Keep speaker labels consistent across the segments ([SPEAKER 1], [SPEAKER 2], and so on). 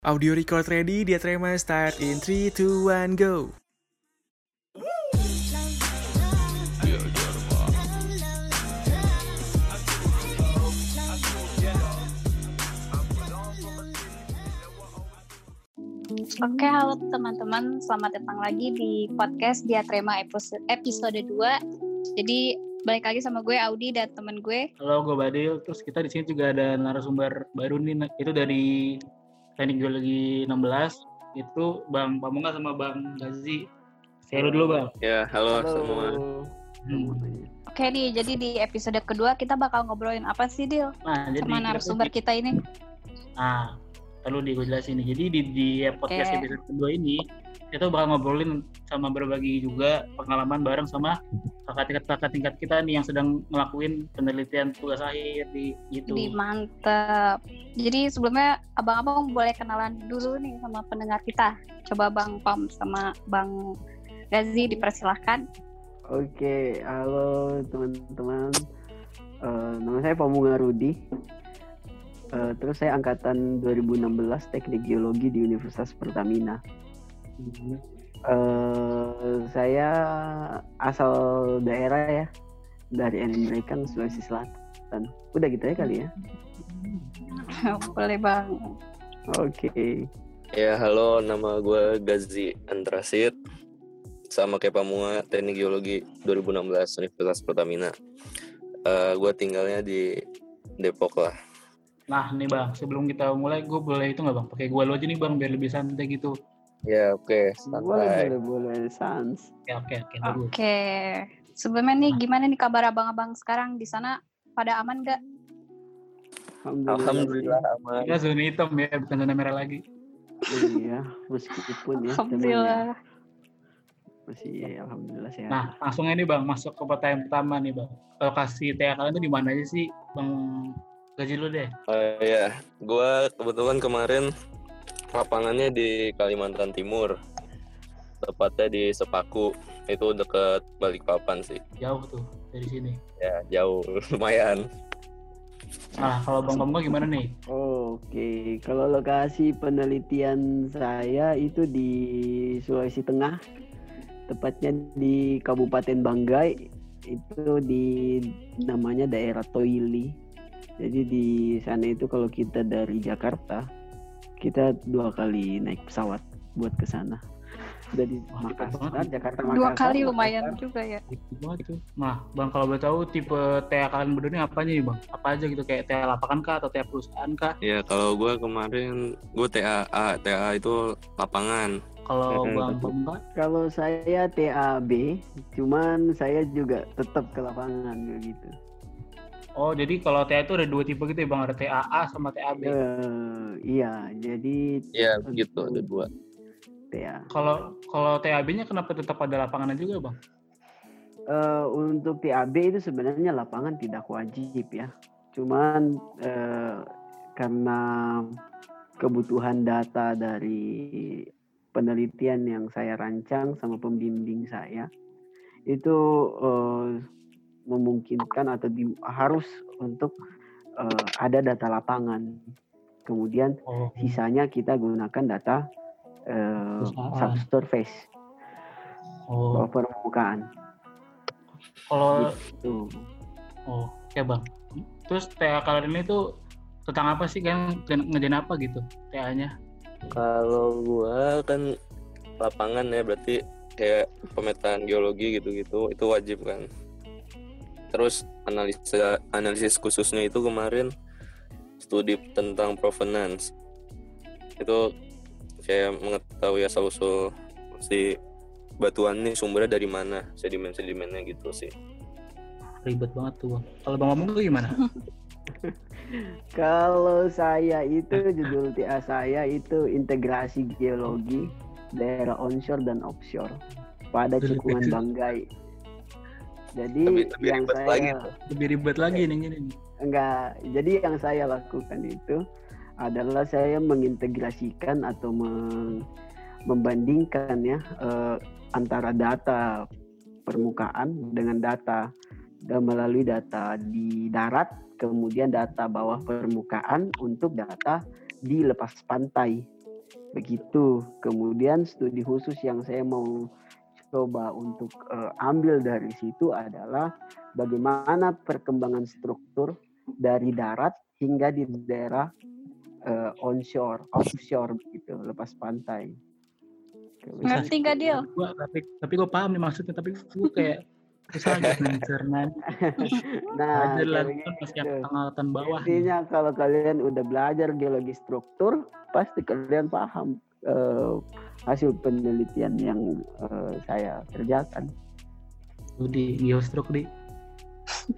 [SPEAKER 1] Audio record ready, dia terima start in 3, 2, 1, go.
[SPEAKER 2] Oke, halo teman-teman. Selamat datang lagi di podcast Dia Trema episode, episode 2. Jadi, balik lagi sama gue Audi dan teman gue.
[SPEAKER 3] Halo, gue Badil. Terus kita di sini juga ada narasumber baru nih. Itu dari Teknik Geologi 16. Itu Bang Pamunga sama Bang Gazi. Saya dulu, Bang.
[SPEAKER 4] Ya, halo, semua.
[SPEAKER 3] Hmm.
[SPEAKER 2] Oke nih, jadi di episode kedua kita bakal ngobrolin apa sih, Dil?
[SPEAKER 3] Nah, jadi
[SPEAKER 2] Sama
[SPEAKER 3] kita
[SPEAKER 2] narasumber kita ini.
[SPEAKER 3] Nah, perlu gue jelasin nih. Jadi di, di podcast
[SPEAKER 2] Oke.
[SPEAKER 3] episode kedua ini kita bakal ngobrolin sama berbagi juga pengalaman bareng sama kakak tingkat kakak tingkat kita nih yang sedang ngelakuin penelitian tugas akhir di gitu.
[SPEAKER 2] Di mantep. Jadi sebelumnya abang-abang boleh kenalan dulu nih sama pendengar kita. Coba Bang Pam sama Bang Gazi dipersilahkan.
[SPEAKER 5] Oke, halo teman-teman. Eh, nama saya Pamunga Rudi. Eh, terus saya angkatan 2016 Teknik Geologi di Universitas Pertamina. Eh, saya asal daerah ya dari Enimrekan Sulawesi Selatan. Udah gitu ya kali ya.
[SPEAKER 2] boleh Bang.
[SPEAKER 5] Oke.
[SPEAKER 4] Ya, halo, nama gue Gazi Antrasit. Sama kayak Pamunga, Teknik Geologi 2016 Universitas Pertamina. Eh gue tinggalnya di Depok lah.
[SPEAKER 3] Nah, nih Bang, sebelum kita mulai gue boleh itu nggak Bang? Pakai gua lo aja nih Bang biar lebih santai gitu.
[SPEAKER 4] Ya, oke,
[SPEAKER 5] Boleh,
[SPEAKER 4] santai.
[SPEAKER 5] boleh, boleh. Sans.
[SPEAKER 3] Oke, oke, oke.
[SPEAKER 2] Oke. Sebelumnya nih gimana nih kabar abang-abang sekarang di sana? Pada aman gak?
[SPEAKER 5] Alhamdulillah.
[SPEAKER 4] Alhamdulillah aman.
[SPEAKER 3] Kita zona hitam ya, bukan zona merah lagi.
[SPEAKER 5] Iya, meskipun ya. ya.
[SPEAKER 2] Alhamdulillah.
[SPEAKER 5] Masih ya, alhamdulillah sehat.
[SPEAKER 3] Nah, langsung ini Bang, masuk ke pertanyaan pertama nih Bang. Lokasi TA kalian tuh di mana aja sih, Bang Gaji lu deh.
[SPEAKER 4] Oh ya, gue kebetulan kemarin lapangannya di Kalimantan Timur. Tepatnya di Sepaku. Itu deket Balikpapan sih.
[SPEAKER 3] Jauh tuh dari sini.
[SPEAKER 4] Ya, jauh lumayan.
[SPEAKER 3] Nah, kalau Bang Pamunga gimana nih?
[SPEAKER 5] Oke, kalau lokasi penelitian saya itu di Sulawesi Tengah, tepatnya di Kabupaten Banggai, itu di namanya daerah Toili. Jadi di sana itu kalau kita dari Jakarta, kita dua kali naik pesawat buat ke sana. Dari
[SPEAKER 3] Wah,
[SPEAKER 5] Makassar. Jakarta
[SPEAKER 2] Dua
[SPEAKER 5] Makassar.
[SPEAKER 2] kali lumayan
[SPEAKER 5] Makassar.
[SPEAKER 2] juga ya.
[SPEAKER 3] Gitu banget tuh. Nah, Bang kalau boleh tahu tipe TA kalian berdua ini apanya nih Bang? Apa aja gitu kayak TA lapangan kah atau TA perusahaan kah?
[SPEAKER 4] Ya, kalau gue kemarin gue TAA, TAA itu lapangan.
[SPEAKER 3] Kalau
[SPEAKER 4] Hmm,
[SPEAKER 3] Bang. Pamunga
[SPEAKER 5] Kalau saya TAB, cuman saya juga tetap ke lapangan gitu.
[SPEAKER 3] Oh, jadi kalau TA itu ada dua tipe gitu ya Bang, ada TAA sama TAB.
[SPEAKER 5] Eh, iya, jadi
[SPEAKER 4] Ya, begitu ada dua.
[SPEAKER 5] TA.
[SPEAKER 3] Kalau kalau TAB-nya kenapa tetap ada lapangannya juga Bang?
[SPEAKER 5] Eh, untuk TAB itu sebenarnya lapangan tidak wajib ya. Cuman eh, karena kebutuhan data dari penelitian yang saya rancang sama pembimbing saya itu eh, memungkinkan atau di- harus untuk eh, ada data lapangan. Kemudian
[SPEAKER 3] Oh,
[SPEAKER 5] sisanya kita gunakan data eh,
[SPEAKER 3] Perusahaan.
[SPEAKER 5] subsurface
[SPEAKER 3] oh,
[SPEAKER 5] bawah permukaan.
[SPEAKER 3] kalau
[SPEAKER 5] Tuh.
[SPEAKER 3] oh, ya Bang. Terus TA kalian ini tuh tentang apa sih kan ngerjain apa gitu TA-nya?
[SPEAKER 4] Kalau gua kan lapangan ya berarti kayak pemetaan geologi gitu-gitu itu wajib kan. Terus analisa analisis khususnya itu kemarin studi tentang provenance. Itu kayak mengetahui asal usul si batuan ini sumbernya dari mana, sedimen-sedimennya gitu sih.
[SPEAKER 3] Ribet banget tuh Bang. Kalau Bang Pamunga gimana?
[SPEAKER 5] Kalau saya itu judul TA saya itu integrasi geologi daerah onshore dan offshore pada cekungan. Banggai. Jadi
[SPEAKER 4] Lebih- lebih
[SPEAKER 5] yang
[SPEAKER 4] ribet
[SPEAKER 5] saya
[SPEAKER 4] lagi
[SPEAKER 3] Lebih ribet lagi nih gini nih.
[SPEAKER 5] enggak. Jadi yang saya lakukan itu adalah saya mengintegrasikan atau meng- membandingkan ya eh, antara data permukaan dengan data dan melalui data di darat kemudian data bawah permukaan untuk data di lepas pantai Begitu. Kemudian studi khusus yang saya mau coba untuk eh, ambil dari situ adalah bagaimana perkembangan struktur dari darat hingga di daerah eh, onshore, offshore gitu, lepas pantai. Kemudian-
[SPEAKER 2] Ngerti nggak Dil?
[SPEAKER 3] Gua, tapi tapi gue paham nih maksudnya tapi gue kayak susah gitu mencerna
[SPEAKER 5] Nah,
[SPEAKER 3] belajar
[SPEAKER 5] gitu.
[SPEAKER 3] angkatan bawah nih.
[SPEAKER 5] Intinya kalau kalian udah belajar geologi struktur, pasti kalian paham eh, hasil penelitian yang eh, saya kerjakan.
[SPEAKER 3] studi geostruk di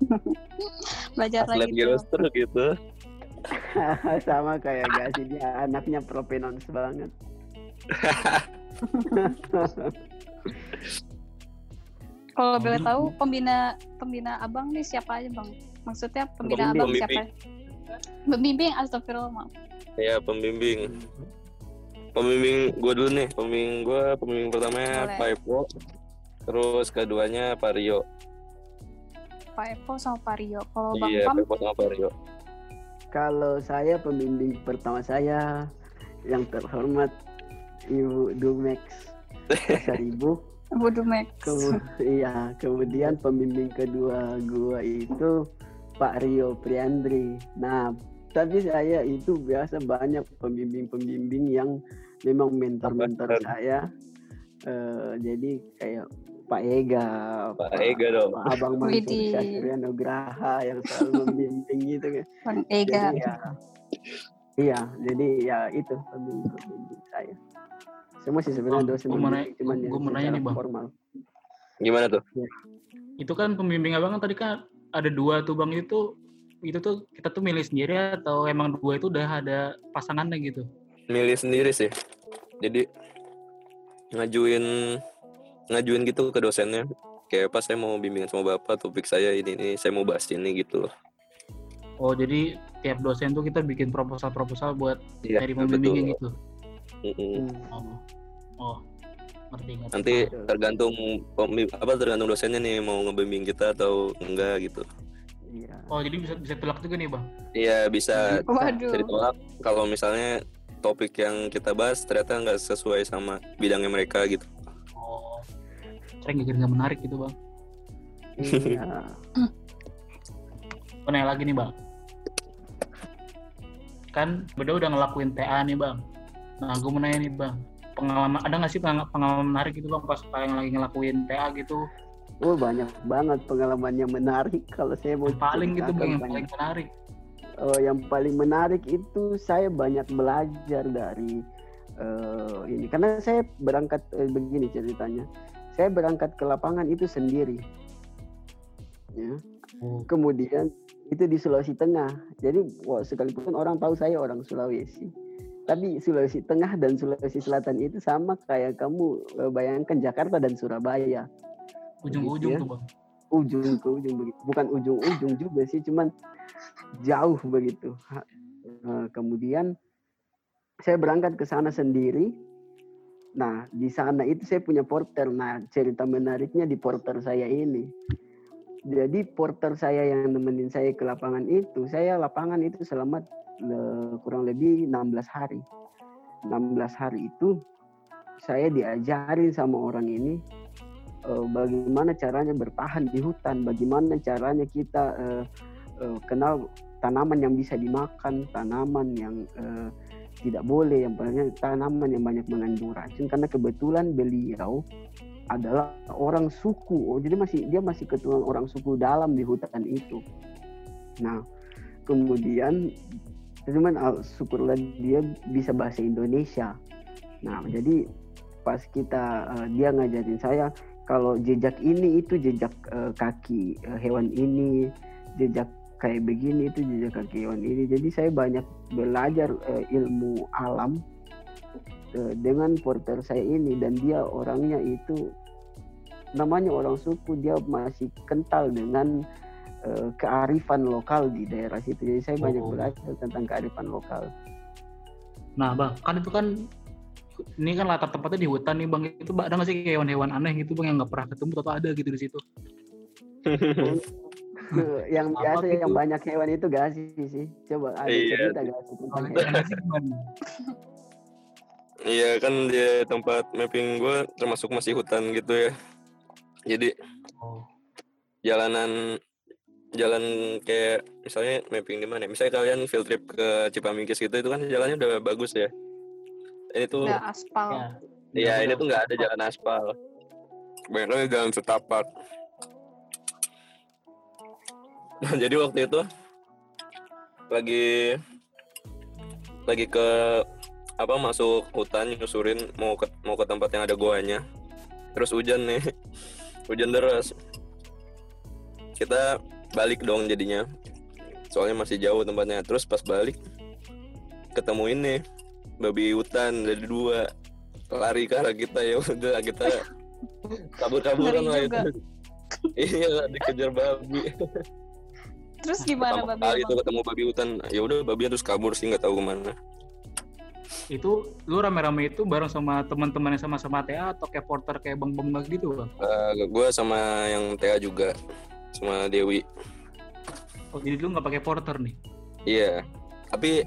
[SPEAKER 2] Belajar lagi tuh.
[SPEAKER 4] geoster gitu
[SPEAKER 5] Sama kayak gak sih dia anaknya propenons banget.
[SPEAKER 2] Kalau boleh
[SPEAKER 3] Hmm.
[SPEAKER 2] tahu pembina pembina abang nih siapa aja bang? Maksudnya pembina abang
[SPEAKER 4] Pembimbing.
[SPEAKER 2] siapa? Pembimbing astagfirullah maaf.
[SPEAKER 4] ya pembimbing pembimbing gue dulu nih pembimbing gue pembimbing pertamanya
[SPEAKER 2] Boleh.
[SPEAKER 4] Pak Epo terus keduanya Pak Rio
[SPEAKER 2] Pak Epo sama Pak Rio. Kalau bang
[SPEAKER 4] iya
[SPEAKER 2] Pam
[SPEAKER 4] Pak Epo sama Pak Rio
[SPEAKER 5] Kalau saya pembimbing pertama saya yang terhormat Ibu Dumex Seribu.
[SPEAKER 2] Budu Max.
[SPEAKER 5] Kemu- iya, kemudian pembimbing kedua gua itu Pak Rio Priandri. Nah, tapi saya itu biasa banyak pembimbing-pembimbing yang memang mentor-mentor saya. Eh, jadi kayak Pak Ega,
[SPEAKER 4] Pak Ega dong
[SPEAKER 5] Pak Abang Mansur Nugraha yang selalu membimbing gitu kan.
[SPEAKER 2] Bang Ega.
[SPEAKER 5] Jadi ya, iya, jadi ya itu pembimbing-pembimbing saya. Semua sih sebenarnya
[SPEAKER 3] Oh,
[SPEAKER 5] dosen pembimbing,
[SPEAKER 3] nanya-
[SPEAKER 5] cuman
[SPEAKER 3] mau nanya nih, Bang.
[SPEAKER 5] formal.
[SPEAKER 4] gimana tuh
[SPEAKER 3] itu kan pembimbing abang kan tadi kan ada dua tuh bang itu itu tuh kita tuh milih sendiri atau emang dua itu udah ada pasangannya gitu?
[SPEAKER 4] Milih sendiri sih. Jadi ngajuin ngajuin gitu ke dosennya. Kayak pas saya mau bimbingan sama bapak topik saya ini ini saya mau bahas ini gitu loh.
[SPEAKER 3] Oh jadi tiap dosen tuh kita bikin proposal-proposal buat
[SPEAKER 4] iya
[SPEAKER 3] dari
[SPEAKER 4] betul.
[SPEAKER 3] pembimbingnya gitu?
[SPEAKER 4] Mm-mm.
[SPEAKER 3] oh oh ngerti ngerti.
[SPEAKER 4] Nanti tergantung apa tergantung dosennya nih mau ngebimbing kita atau enggak gitu
[SPEAKER 5] Iya.
[SPEAKER 3] oh jadi bisa bisa telak juga nih bang?
[SPEAKER 4] Iya bisa
[SPEAKER 2] Waduh.
[SPEAKER 4] jadi tolak kalau misalnya topik yang kita bahas ternyata nggak sesuai sama bidangnya mereka gitu.
[SPEAKER 3] Oh. Saya nggak nggak menarik gitu bang.
[SPEAKER 5] Iya.
[SPEAKER 3] Lagi nih bang? Kan beda udah ngelakuin TA nih bang. Nah gue mau nanya nih bang. Pengalaman ada nggak sih pengalaman, pengalaman menarik gitu bang pas kalian lagi ngelakuin TA gitu
[SPEAKER 5] Oh banyak banget pengalamannya menarik kalau saya mau
[SPEAKER 3] yang paling gitu bang
[SPEAKER 5] ceritakan
[SPEAKER 3] yang paling menarik
[SPEAKER 5] Oh, yang paling menarik itu saya banyak belajar dari eh, ini karena saya berangkat eh, begini ceritanya. Saya berangkat ke lapangan itu sendiri. Ya.
[SPEAKER 3] Oh.
[SPEAKER 5] Kemudian itu di Sulawesi Tengah. Jadi wah, sekalipun orang tahu saya orang Sulawesi. Tapi Sulawesi Tengah dan Sulawesi Selatan itu sama kayak kamu eh, bayangkan Jakarta dan Surabaya.
[SPEAKER 3] Ujung-ujung
[SPEAKER 5] ya.
[SPEAKER 3] tuh bang
[SPEAKER 5] ujung ke ujung begitu. Bukan ujung-ujung juga sih, cuman jauh begitu. Eh, kemudian saya berangkat ke sana sendiri. Nah, di sana itu saya punya porter. Nah, cerita menariknya di porter saya ini. Jadi porter saya yang nemenin saya ke lapangan itu, saya lapangan itu selama le- kurang lebih 16 hari. 16 hari itu saya diajarin sama orang ini eh, bagaimana caranya bertahan di hutan, bagaimana caranya kita eh, eh, kenal tanaman yang bisa dimakan, tanaman yang eh, tidak boleh, yang banyak tanaman yang banyak mengandung racun. Karena kebetulan beliau adalah orang suku, oh, jadi masih dia masih keturunan orang suku dalam di hutan itu. Nah, kemudian cuman al- syukurlah dia bisa bahasa Indonesia. Nah, jadi pas kita eh, dia ngajarin saya kalau jejak ini itu jejak eh, kaki eh, hewan ini, jejak kayak begini itu jejak kaki hewan ini. Jadi saya banyak belajar eh, ilmu alam eh, dengan porter saya ini dan dia orangnya itu namanya orang suku dia masih kental dengan eh, kearifan lokal di daerah situ. Jadi saya banyak
[SPEAKER 3] Oh.
[SPEAKER 5] belajar tentang kearifan lokal.
[SPEAKER 3] nah bang kan itu kan ini kan latar tempatnya di hutan nih bang itu ada nggak sih hewan-hewan aneh gitu bang yang nggak pernah ketemu atau ada gitu di situ
[SPEAKER 5] yang
[SPEAKER 3] Apa
[SPEAKER 5] biasa
[SPEAKER 3] itu?
[SPEAKER 5] yang banyak hewan itu gak sih sih coba ada
[SPEAKER 4] Iya.
[SPEAKER 5] cerita gak sih tentang hewan?
[SPEAKER 4] Iya kan di tempat mapping gue termasuk masih hutan gitu ya. Jadi
[SPEAKER 3] Oh.
[SPEAKER 4] jalanan jalan kayak misalnya mapping di mana? ya? Misalnya kalian field trip ke Cipamingkis gitu itu kan jalannya udah bagus ya. Ini tuh
[SPEAKER 2] Udah aspal.
[SPEAKER 3] Ya.
[SPEAKER 4] Iya, ini
[SPEAKER 3] Udah
[SPEAKER 4] tuh nggak ada jalan aspal. Banyak jalan setapak. Nah, jadi waktu itu lagi lagi ke apa masuk hutan nyusurin mau ke mau ke tempat yang ada goanya. Terus hujan nih. Hujan deras. Kita balik dong jadinya. Soalnya masih jauh tempatnya. Terus pas balik ketemu ini babi hutan dari dua. Lari ke arah kita ya udah kita kabur-kaburan lah itu. iya dikejar babi.
[SPEAKER 2] Terus gimana
[SPEAKER 4] pertama
[SPEAKER 2] babi
[SPEAKER 4] kali itu ketemu babi hutan. Ya udah babi terus kabur sih nggak tahu ke mana.
[SPEAKER 3] Itu lu rame-rame itu bareng sama teman-teman yang sama-sama TA atau kayak porter kayak Bang Bang gitu, Bang?
[SPEAKER 4] gue sama yang TA juga sama Dewi.
[SPEAKER 3] Oh, jadi lu nggak pakai porter nih?
[SPEAKER 4] iya. Tapi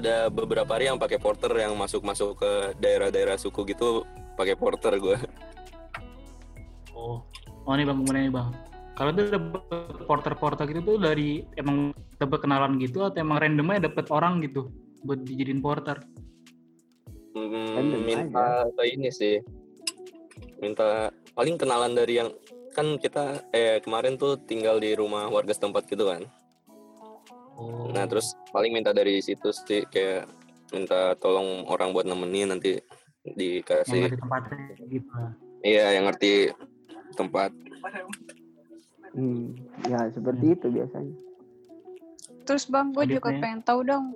[SPEAKER 4] ada beberapa hari yang pakai porter yang masuk-masuk ke daerah-daerah suku gitu pakai porter gue
[SPEAKER 3] Oh. Oh nih Bang, mau nanya Bang. Kalau tuh dapet porter-porter gitu tuh dari emang dapet kenalan gitu atau emang randomnya dapet orang gitu buat dijadiin porter?
[SPEAKER 4] Hmm,
[SPEAKER 5] Random
[SPEAKER 4] minta ke ini sih minta paling kenalan dari yang kan kita eh kemarin tuh tinggal di rumah warga setempat gitu kan
[SPEAKER 3] Oh.
[SPEAKER 4] nah terus paling minta dari situ sih kayak minta tolong orang buat nemenin nanti
[SPEAKER 3] yang
[SPEAKER 4] dikasih
[SPEAKER 3] ngerti tempatnya gitu.
[SPEAKER 4] iya yang ngerti tempat
[SPEAKER 5] Hmm, ya seperti itu biasanya.
[SPEAKER 2] Terus bang, gue juga pengen tahu dong.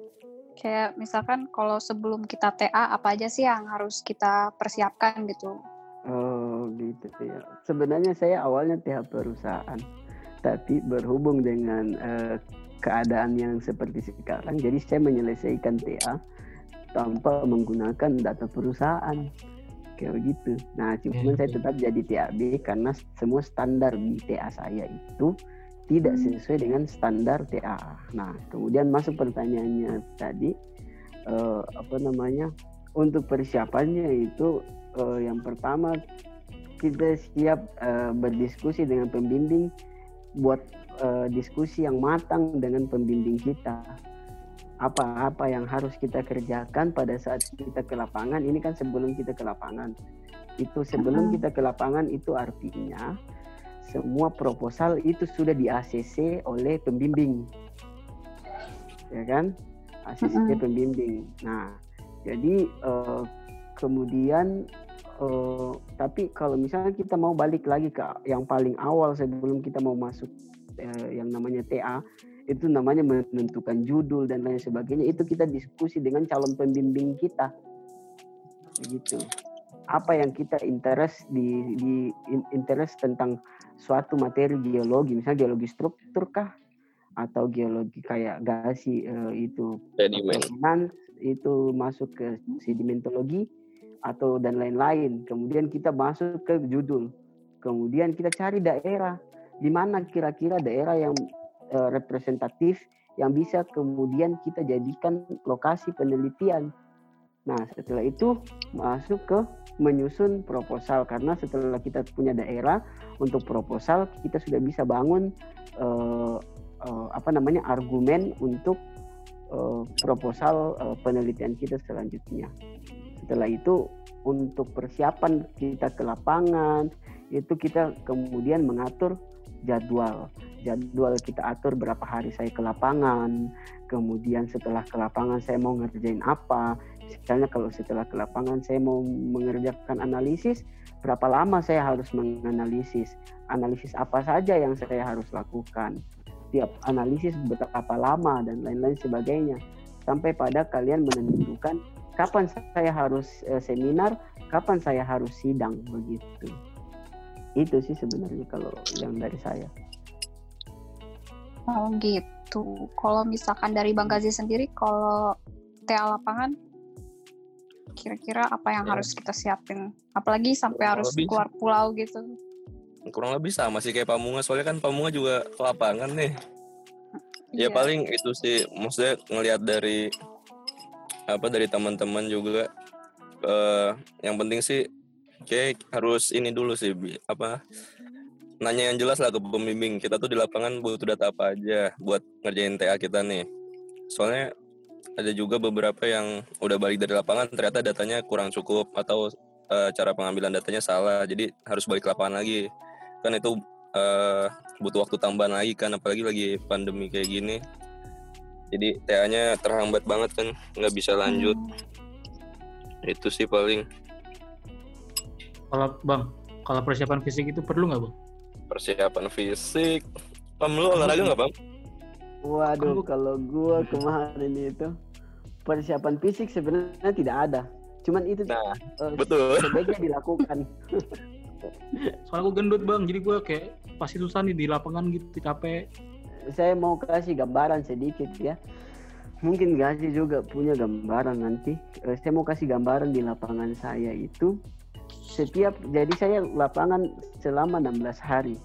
[SPEAKER 2] Kayak misalkan kalau sebelum kita TA apa aja sih yang harus kita persiapkan gitu?
[SPEAKER 5] Oh gitu ya. Sebenarnya saya awalnya TH perusahaan, tapi berhubung dengan eh, keadaan yang seperti sekarang, jadi saya menyelesaikan TA tanpa menggunakan data perusahaan kayak begitu. Nah, cuman saya tetap jadi TAB karena semua standar di TA saya itu tidak
[SPEAKER 2] Hmm.
[SPEAKER 5] sesuai dengan standar TA. Nah, kemudian masuk pertanyaannya tadi eh, apa namanya? Untuk persiapannya itu eh, yang pertama kita siap eh, berdiskusi dengan pembimbing buat eh, diskusi yang matang dengan pembimbing kita. Apa-apa yang harus kita kerjakan pada saat kita ke lapangan ini kan sebelum kita ke lapangan. Itu sebelum kita ke lapangan itu artinya semua proposal itu sudah di ACC oleh pembimbing. Ya kan? ACC
[SPEAKER 2] Mhm.
[SPEAKER 5] pembimbing. Nah jadi eh, kemudian eh, tapi kalau misalnya kita mau balik lagi ke yang paling awal sebelum kita mau masuk eh, yang namanya TA itu namanya menentukan judul dan lain sebagainya. Itu kita diskusi dengan calon pembimbing kita. Begitu. Apa yang kita interest di, di in- interest tentang suatu materi geologi misalnya geologi struktur kah? Atau geologi kayak gasi eh, itu
[SPEAKER 4] sedimen.
[SPEAKER 5] itu masuk ke sedimentologi atau dan lain-lain. Kemudian kita masuk ke judul. Kemudian kita cari daerah di mana kira-kira daerah yang eh, representatif yang bisa kemudian kita jadikan lokasi penelitian. Nah, setelah itu masuk ke menyusun proposal karena setelah kita punya daerah untuk proposal kita sudah bisa bangun eh, eh, apa namanya argumen untuk eh, proposal eh, penelitian kita selanjutnya. Setelah itu untuk persiapan kita ke lapangan itu kita kemudian mengatur jadwal. Jadwal kita atur berapa hari saya ke lapangan, kemudian setelah ke lapangan saya mau ngerjain apa. Misalnya kalau setelah ke lapangan saya mau mengerjakan analisis, berapa lama saya harus menganalisis, analisis apa saja yang saya harus lakukan tiap analisis berapa lama dan lain-lain sebagainya sampai pada kalian menentukan kapan saya harus eh, seminar, kapan saya harus sidang begitu. Itu sih sebenarnya kalau yang dari saya.
[SPEAKER 2] Oh gitu. Kalau misalkan dari Bang Gazi sendiri, kalau TA lapangan, kira-kira apa yang
[SPEAKER 4] Ya.
[SPEAKER 2] harus kita siapin? Apalagi sampai
[SPEAKER 4] Kurang
[SPEAKER 2] harus
[SPEAKER 4] lebih.
[SPEAKER 2] keluar pulau gitu.
[SPEAKER 4] kurang lebih sama sih kayak Pamunga soalnya kan Pamunga juga ke lapangan nih
[SPEAKER 2] Iya.
[SPEAKER 4] ya paling itu sih maksudnya ngelihat dari apa dari teman-teman juga eh yang penting sih kayak harus ini dulu sih apa nanya yang jelas lah ke pembimbing kita tuh di lapangan butuh data apa aja buat ngerjain TA kita nih. Soalnya ada juga beberapa yang udah balik dari lapangan ternyata datanya kurang cukup atau eh, cara pengambilan datanya salah jadi harus balik ke lapangan lagi. Kan itu eh, butuh waktu tambahan lagi kan apalagi lagi pandemi kayak gini. Jadi TA-nya terhambat banget kan nggak bisa lanjut. Itu sih paling
[SPEAKER 3] Kalau bang, kalau persiapan fisik itu perlu nggak bang?
[SPEAKER 4] persiapan fisik Pam lu olahraga nggak Pam?
[SPEAKER 5] Waduh,
[SPEAKER 3] Kamu-
[SPEAKER 5] kalau gua kemarin itu persiapan fisik sebenarnya tidak ada. Cuman itu
[SPEAKER 4] Nah,
[SPEAKER 5] eh,
[SPEAKER 4] betul.
[SPEAKER 5] sebaiknya dilakukan.
[SPEAKER 3] Soalnya gue gendut bang, jadi gue kayak pasti susah nih di lapangan gitu, capek.
[SPEAKER 5] Saya mau kasih gambaran sedikit ya. Mungkin Gazi juga punya gambaran nanti. Eh, Saya mau kasih gambaran di lapangan saya itu setiap jadi saya lapangan selama 16 hari.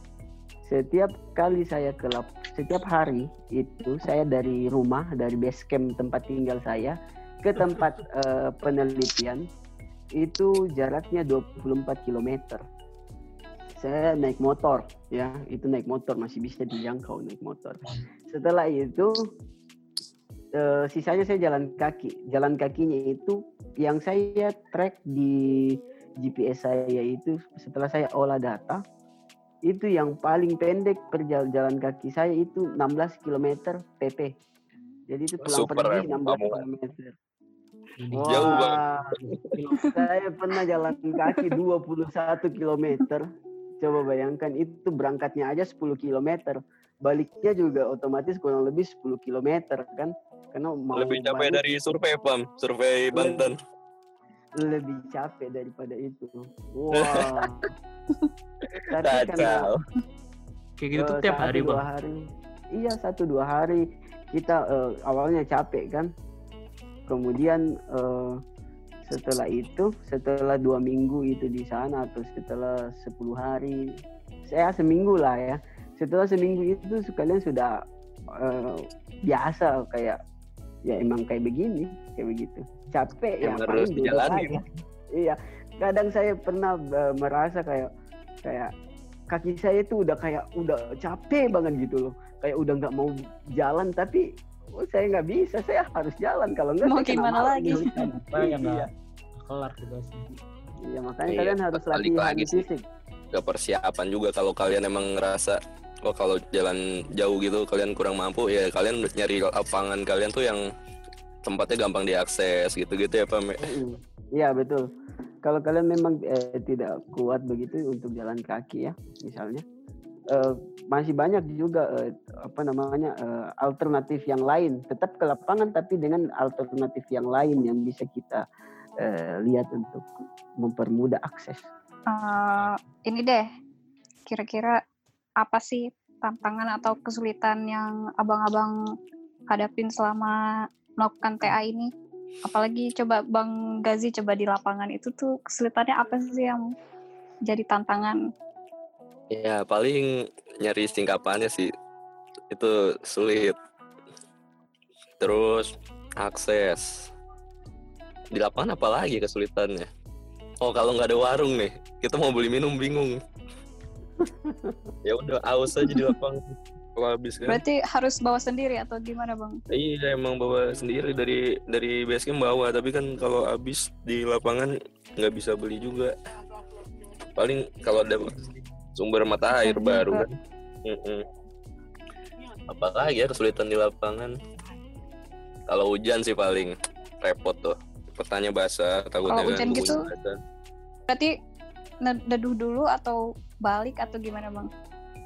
[SPEAKER 5] Setiap kali saya ke lap, setiap hari itu saya dari rumah dari base camp tempat tinggal saya ke tempat eh, penelitian itu jaraknya 24 km. Saya naik motor ya, itu naik motor masih bisa dijangkau naik motor. Setelah itu eh, sisanya saya jalan kaki. Jalan kakinya itu yang saya track di GPS saya itu setelah saya olah data itu yang paling pendek perjalanan kaki saya itu 16 km PP. Jadi itu pulang
[SPEAKER 4] Super,
[SPEAKER 5] pergi
[SPEAKER 4] em,
[SPEAKER 5] 16
[SPEAKER 4] kamu.
[SPEAKER 5] km.
[SPEAKER 3] Jadi
[SPEAKER 4] Jauh banget.
[SPEAKER 5] Saya pernah jalan kaki 21 km. Coba bayangkan itu berangkatnya aja 10 km. Baliknya juga otomatis kurang lebih 10 km kan. Karena mau
[SPEAKER 4] Lebih capek
[SPEAKER 5] balik
[SPEAKER 4] dari survei Pam, survei Banten.
[SPEAKER 5] Lebih capek daripada itu. Wah. Tapi karena
[SPEAKER 3] kayak gitu tuh
[SPEAKER 5] eh,
[SPEAKER 3] tiap hari
[SPEAKER 5] dua
[SPEAKER 3] bang.
[SPEAKER 5] hari. Iya satu dua hari kita eh, awalnya capek kan. Kemudian eh, setelah itu setelah dua minggu itu di sana atau setelah 10 hari saya seminggu lah ya setelah seminggu itu kalian sudah eh, biasa kayak ya emang kayak begini kayak begitu capek ya
[SPEAKER 4] Emang
[SPEAKER 5] paling
[SPEAKER 4] harus
[SPEAKER 5] duduk
[SPEAKER 4] dijalanin.
[SPEAKER 5] aja. iya kadang saya pernah eh, merasa kayak kayak kaki saya itu udah kayak udah capek banget gitu loh kayak udah nggak mau jalan tapi oh, saya nggak bisa saya harus jalan kalau nggak
[SPEAKER 2] Mau gimana lagi?
[SPEAKER 3] yang
[SPEAKER 5] iya,
[SPEAKER 3] kelar tugasnya.
[SPEAKER 5] iya makanya
[SPEAKER 4] Iya,
[SPEAKER 5] kalian harus latihan
[SPEAKER 4] lagi sih.
[SPEAKER 5] fisik
[SPEAKER 4] Ke persiapan juga kalau kalian emang ngerasa oh kalau jalan jauh gitu kalian kurang mampu ya kalian nyari lapangan kalian tuh yang tempatnya gampang diakses gitu-gitu ya Pam. ya?
[SPEAKER 5] Iya betul. Kalau kalian memang eh, tidak kuat begitu untuk jalan kaki ya, misalnya, eh, masih banyak juga eh, apa namanya eh, alternatif yang lain. Tetap ke lapangan tapi dengan alternatif yang lain yang bisa kita eh, lihat untuk mempermudah akses.
[SPEAKER 2] Eh, ini deh, kira-kira apa sih tantangan atau kesulitan yang abang-abang hadapin selama melakukan TA ini? Apalagi coba Bang Gazi coba di lapangan itu tuh kesulitannya apa sih yang jadi tantangan?
[SPEAKER 4] Ya paling nyari singkapannya sih itu sulit. Terus akses di lapangan apa lagi kesulitannya? Oh kalau nggak ada warung nih, kita mau beli minum bingung. ya udah aus aja di lapangan. Kalau habis kan?
[SPEAKER 2] Berarti harus bawa sendiri atau gimana Bang?
[SPEAKER 4] Iya emang bawa sendiri dari dari basecamp bawa, tapi kan kalau habis di lapangan nggak bisa beli juga. Paling kalau ada sumber mata air
[SPEAKER 2] Betul
[SPEAKER 4] baru
[SPEAKER 2] juga.
[SPEAKER 4] kan. Mm-mm. Apalagi ya kesulitan di lapangan. Kalau hujan sih paling repot tuh. Petanya basah, takutnya
[SPEAKER 2] Kalau hujan
[SPEAKER 4] kan
[SPEAKER 2] gitu?
[SPEAKER 4] basah.
[SPEAKER 2] Berarti ned- neduh dulu atau balik atau gimana Bang?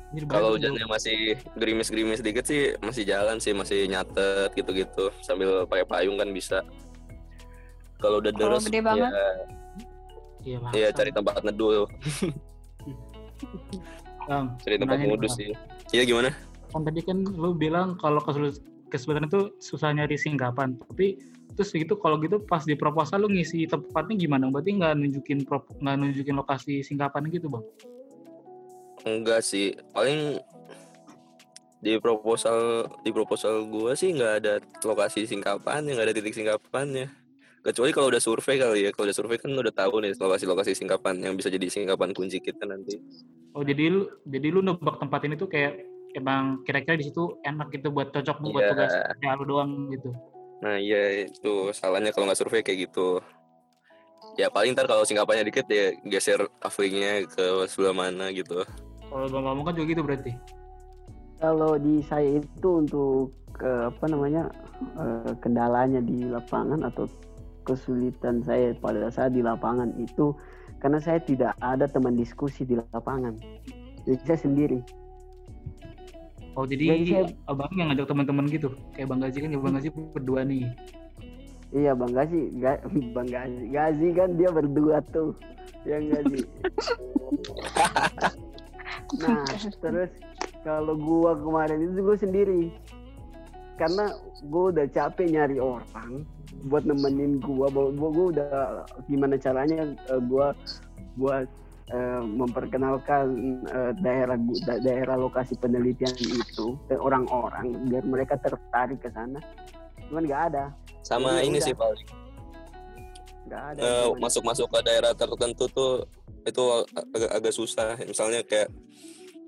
[SPEAKER 4] Kalau hujannya masih gerimis-gerimis dikit sih masih jalan sih, masih nyatet gitu-gitu sambil pakai payung kan bisa. Kalau udah
[SPEAKER 2] gede banget?
[SPEAKER 4] ya
[SPEAKER 3] Iya,
[SPEAKER 4] Iya
[SPEAKER 3] maksa.
[SPEAKER 4] cari tempat neduh,
[SPEAKER 3] Bang,
[SPEAKER 4] cari tempat ngudus sih. Iya gimana?
[SPEAKER 3] Kan tadi kan lu bilang kalau kesulit- kesulitan itu susah nyari singkapan. Tapi terus gitu kalau gitu pas di proposal lu ngisi tempatnya gimana? Berarti nggak nunjukin prop- nggak nunjukin lokasi singkapan gitu, Bang?
[SPEAKER 4] Enggak sih, paling di proposal di proposal gua sih nggak ada lokasi singkapannya, nggak ada titik singkapannya. kecuali kalau udah survei kali ya kalau udah survei kan udah tahu nih lokasi-lokasi singkapan yang bisa jadi singkapan kunci kita nanti
[SPEAKER 3] Oh jadi lu jadi lu nebak tempat ini tuh kayak emang kira-kira di situ enak gitu buat cocok buat
[SPEAKER 4] Iya.
[SPEAKER 3] tugas ya lu doang gitu.
[SPEAKER 4] nah iya itu salahnya kalau nggak survei kayak gitu ya paling ntar kalau singkapannya dikit ya geser kaflingnya ke sebelah mana gitu
[SPEAKER 3] Kalau bang ngomong kan juga gitu berarti.
[SPEAKER 5] Kalau di saya itu untuk ke apa namanya eh, kendalanya di lapangan atau kesulitan saya pada saat di lapangan itu karena saya tidak ada teman diskusi di lapangan. Jadi saya sendiri.
[SPEAKER 3] Oh jadi
[SPEAKER 5] Jadi saya-
[SPEAKER 3] abang yang ngajak teman-teman gitu. Kayak bang Gazi kan ya bang Gazi berdua nih.
[SPEAKER 5] Iya Bang Gazi, Ga- Bang Gazi, Gazi kan dia berdua tuh, yang Gazi. Nah, terus kalau gua kemarin itu gua sendiri, karena gua udah capek nyari orang buat nemenin gua, gua, gua, udah gimana caranya eh, gua buat eh, memperkenalkan eh, daerah da- daerah lokasi penelitian itu ke orang-orang biar mereka tertarik ke sana. Cuman nggak ada,
[SPEAKER 4] sama
[SPEAKER 5] Jadi
[SPEAKER 4] ini
[SPEAKER 5] udah.
[SPEAKER 4] sih paling
[SPEAKER 5] nggak ada.
[SPEAKER 4] eh,
[SPEAKER 5] cuman-
[SPEAKER 4] masuk-masuk ke daerah tertentu tuh itu agak agak susah. Misalnya kayak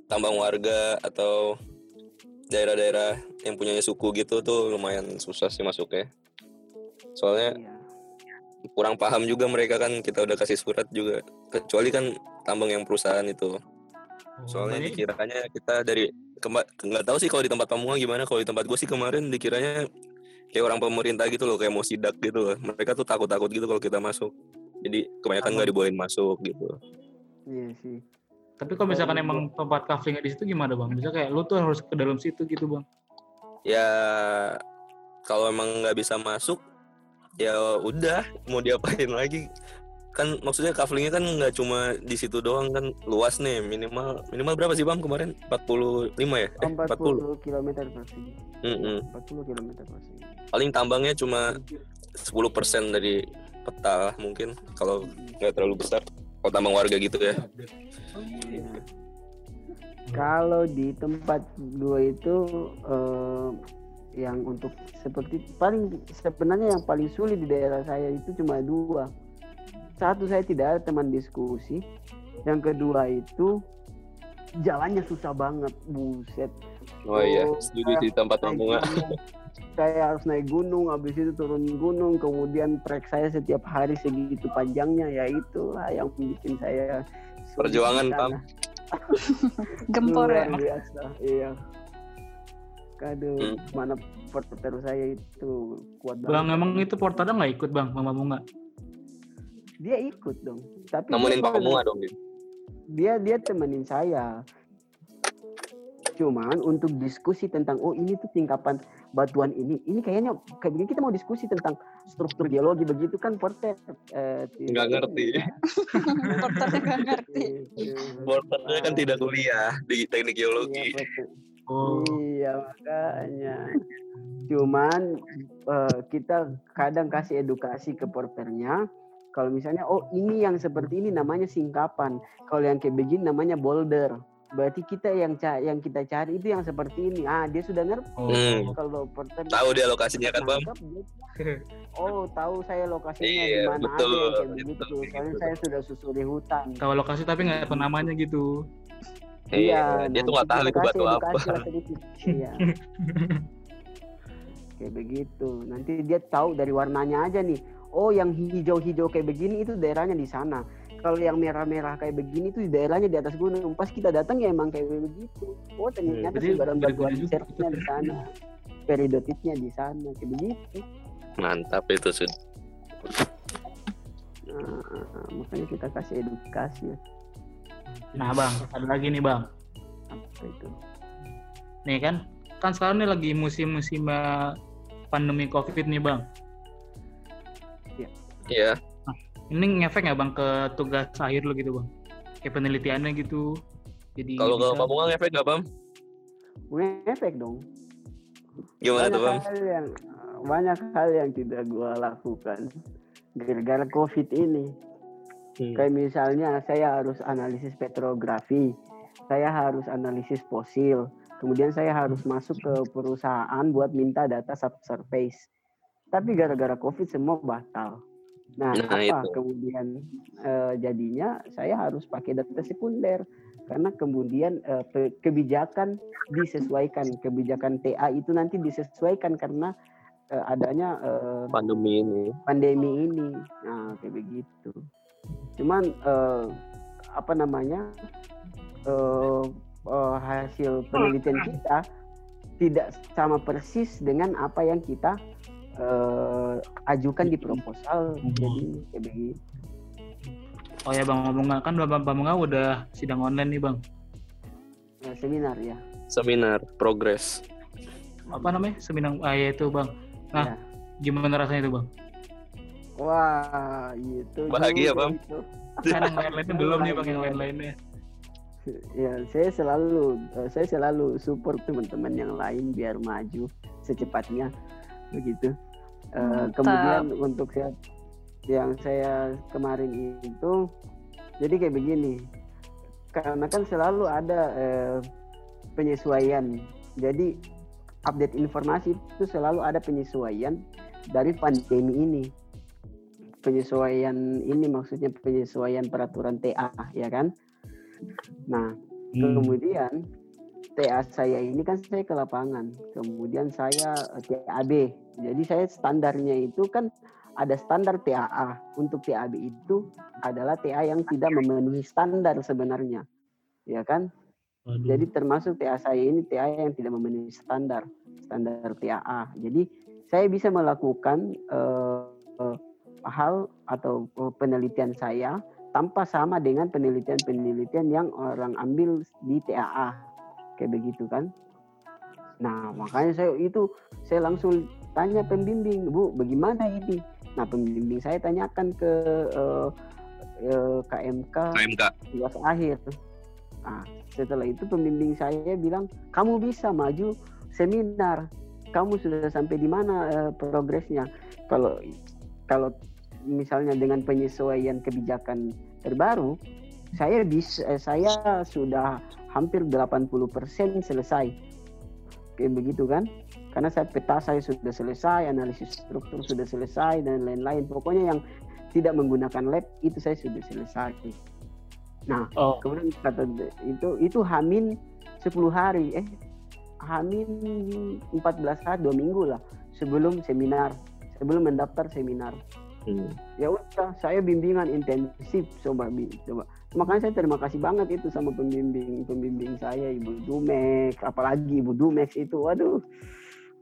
[SPEAKER 4] tambang warga atau daerah-daerah yang punya suku gitu tuh lumayan susah sih masuknya. Soalnya
[SPEAKER 5] Iya.
[SPEAKER 4] kurang paham juga mereka kan kita udah kasih surat juga. Kecuali kan tambang yang perusahaan itu.
[SPEAKER 3] Oh,
[SPEAKER 4] soalnya dikiranya kita dari nggak tahu sih kalau di tempat kamu gimana. Kalau di tempat gue sih kemarin dikiranya kayak orang pemerintah gitu loh kayak mau sidak gitu loh mereka tuh takut-takut gitu kalau kita masuk jadi kebanyakan nggak dibolehin masuk gitu
[SPEAKER 5] Iya sih.
[SPEAKER 3] Tapi kalau misalkan
[SPEAKER 5] Kalau
[SPEAKER 3] emang tempat kaflingnya di situ gimana bang? Misalnya kayak lu tuh harus ke dalam situ gitu bang.
[SPEAKER 4] ya kalau emang nggak bisa masuk ya udah mau diapain lagi kan maksudnya kaflingnya kan nggak cuma di situ doang kan luas nih minimal minimal berapa sih bang kemarin 45 ya eh, 40
[SPEAKER 5] 40 km persegi.
[SPEAKER 4] Mm-mm.
[SPEAKER 5] 40 km persegi.
[SPEAKER 4] paling tambangnya cuma 10% dari peta lah mungkin kalau nggak terlalu besar kalau tambang warga gitu ya
[SPEAKER 5] Iya. Kalau di tempat gue itu eh, yang untuk seperti paling sebenarnya yang paling sulit di daerah saya itu cuma dua. Satu saya tidak ada teman diskusi. Yang kedua itu jalannya susah banget, buset.
[SPEAKER 4] oh iya setuju di tempat bunga
[SPEAKER 5] saya harus naik gunung habis itu turun gunung kemudian trek saya setiap hari segitu panjangnya ya itulah yang bikin saya
[SPEAKER 4] Perjuangan. Pam.
[SPEAKER 2] Gempor ya.
[SPEAKER 5] Luar biasa iya Aduh,
[SPEAKER 4] Hmm.
[SPEAKER 5] mana porter saya itu kuat
[SPEAKER 3] Bang
[SPEAKER 5] banget.
[SPEAKER 3] emang itu portada nggak ikut bang Mama Bunga?
[SPEAKER 5] Dia ikut dong. Tapi
[SPEAKER 4] nemenin
[SPEAKER 5] dia,
[SPEAKER 4] pak bunga dong dia.
[SPEAKER 5] dia dia temenin saya. Cuman untuk diskusi tentang oh ini tuh tingkapan batuan ini, ini kayaknya kayak begini kita mau diskusi tentang struktur geologi begitu kan porter eh,
[SPEAKER 4] nggak ngerti
[SPEAKER 2] Porternya nggak ngerti.
[SPEAKER 4] Porternya kan tidak kuliah di teknik
[SPEAKER 5] Iya,
[SPEAKER 4] geologi
[SPEAKER 5] porter.
[SPEAKER 3] Oh.
[SPEAKER 5] Iya makanya. Cuman eh, kita kadang kasih edukasi ke porternya. Kalau misalnya oh ini yang seperti ini namanya singkapan. Kalau yang kayak begini namanya boulder. Berarti kita yang ca- yang kita cari itu yang seperti ini. Ah dia sudah ngerti.
[SPEAKER 3] Oh.
[SPEAKER 4] Hmm.
[SPEAKER 5] Kalau porter
[SPEAKER 4] tahu dia lokasinya kan bang
[SPEAKER 5] Oh tahu saya lokasinya di
[SPEAKER 4] Iya,
[SPEAKER 5] mana
[SPEAKER 4] betul,
[SPEAKER 5] aja kayak
[SPEAKER 4] betul,
[SPEAKER 5] begitu.
[SPEAKER 4] kayak
[SPEAKER 5] Soalnya
[SPEAKER 4] gitu.
[SPEAKER 5] saya sudah susuri hutan.
[SPEAKER 3] Tahu lokasi tapi nggak tahu namanya gitu.
[SPEAKER 4] iya dia tuh nggak
[SPEAKER 5] nanti
[SPEAKER 4] tahu itu batu apa.
[SPEAKER 5] Iya. kayak begitu. Nanti dia tahu dari warnanya aja nih. Oh, yang hijau-hijau kayak begini itu daerahnya di sana. Kalau yang merah-merah kayak begini itu daerahnya di atas gunung. Pas kita datang ya emang kayak begitu. Oh, ternyata
[SPEAKER 3] Jadi
[SPEAKER 5] sebaran
[SPEAKER 3] berguna
[SPEAKER 5] batuan
[SPEAKER 3] juga
[SPEAKER 5] sertnya di sana. Peridotitnya di sana kayak begitu.
[SPEAKER 4] mantap itu sud
[SPEAKER 5] Nah, makanya kita kasih edukasi ya.
[SPEAKER 3] Nah bang, ada lagi nih bang.
[SPEAKER 5] Apa itu?
[SPEAKER 3] Nih kan, kan sekarang nih lagi musim-musim eh, pandemi covid nih bang.
[SPEAKER 4] Iya
[SPEAKER 3] Ini ngefek nggak bang ke tugas akhir lo gitu bang? Kayak penelitiannya gitu. Jadi
[SPEAKER 4] kalau ke
[SPEAKER 3] bisa-
[SPEAKER 4] pak bunga ngefek nggak bang
[SPEAKER 5] Ngefek dong.
[SPEAKER 4] gimana tuh bang
[SPEAKER 5] hal yang banyak hal yang tidak gua lakukan gara-gara covid ini
[SPEAKER 4] Hmm.
[SPEAKER 5] kayak misalnya saya harus analisis petrografi saya harus analisis fosil kemudian saya harus masuk ke perusahaan buat minta data subsurface tapi gara-gara covid semua batal nah,
[SPEAKER 4] Nah,
[SPEAKER 5] apa
[SPEAKER 4] itu.
[SPEAKER 5] kemudian eh, jadinya saya harus pakai data sekunder karena kemudian pe- kebijakan disesuaikan kebijakan TA itu nanti disesuaikan karena eh, adanya eh,
[SPEAKER 4] pandemi ini
[SPEAKER 5] pandemi ini. Nah, kayak begitu. Cuman eh, apa namanya eh, eh, hasil penelitian kita tidak sama persis dengan apa yang kita eh, ajukan di proposal. Jadi kayak begitu.
[SPEAKER 3] Oh ya bang ngomong kan bang bang Bunga udah sidang online nih bang.
[SPEAKER 5] Eh, seminar ya.
[SPEAKER 4] seminar progres
[SPEAKER 3] Apa namanya seminar ah ya itu bang. Nah.
[SPEAKER 5] Ya.
[SPEAKER 3] Gimana rasanya itu bang?
[SPEAKER 5] Wah, itu
[SPEAKER 4] Bahagia,
[SPEAKER 5] juga
[SPEAKER 4] Bang.
[SPEAKER 5] itu.
[SPEAKER 3] Kan yang lain-lainnya belum nih bang yang lain-lainnya.
[SPEAKER 5] Ya, saya selalu eh, saya selalu support teman-teman yang lain biar maju secepatnya begitu.
[SPEAKER 2] Mantap.
[SPEAKER 5] kemudian untuk saya yang saya kemarin itu jadi kayak begini. Karena kan selalu ada eh, penyesuaian. Jadi update informasi itu selalu ada penyesuaian dari pandemi ini. Penyesuaian ini maksudnya penyesuaian peraturan TA ya kan? Nah,
[SPEAKER 3] Hmm.
[SPEAKER 5] kemudian TA saya ini kan saya ke lapangan kemudian saya eh, TAB jadi saya standarnya itu kan ada standar TAA untuk TAB itu adalah TA yang tidak memenuhi standar sebenarnya ya kan?
[SPEAKER 3] Waduh.
[SPEAKER 5] jadi termasuk TA saya ini TA yang tidak memenuhi standar standar TAA jadi saya bisa melakukan eh, eh, hal atau penelitian saya tanpa sama dengan penelitian-penelitian yang orang ambil di TAA kayak begitu kan. Nah makanya saya itu saya langsung tanya pembimbing bu bagaimana ini? Nah pembimbing saya tanyakan ke eh, eh, KMK
[SPEAKER 4] KMK
[SPEAKER 5] tugas akhir. Nah setelah itu pembimbing saya bilang kamu bisa maju seminar. Kamu sudah sampai di mana eh, progresnya? Kalau kalau misalnya dengan penyesuaian kebijakan terbaru saya bisa eh, saya sudah hampir 80% selesai. Kayak begitu kan? Karena saya peta saya sudah selesai analisis struktur sudah selesai dan lain-lain. Pokoknya yang tidak menggunakan lab itu saya sudah selesai. Nah
[SPEAKER 3] Oh,
[SPEAKER 5] kemudian kata itu itu hamin 10 hari. Eh hamin 14 hari dua minggu lah sebelum seminar sebelum mendaftar seminar
[SPEAKER 4] Hmm.
[SPEAKER 5] ya udah saya bimbingan intensif coba coba. Makanya saya terima kasih banget itu sama pembimbing pembimbing saya ibu Dumex apalagi ibu Dumex itu waduh.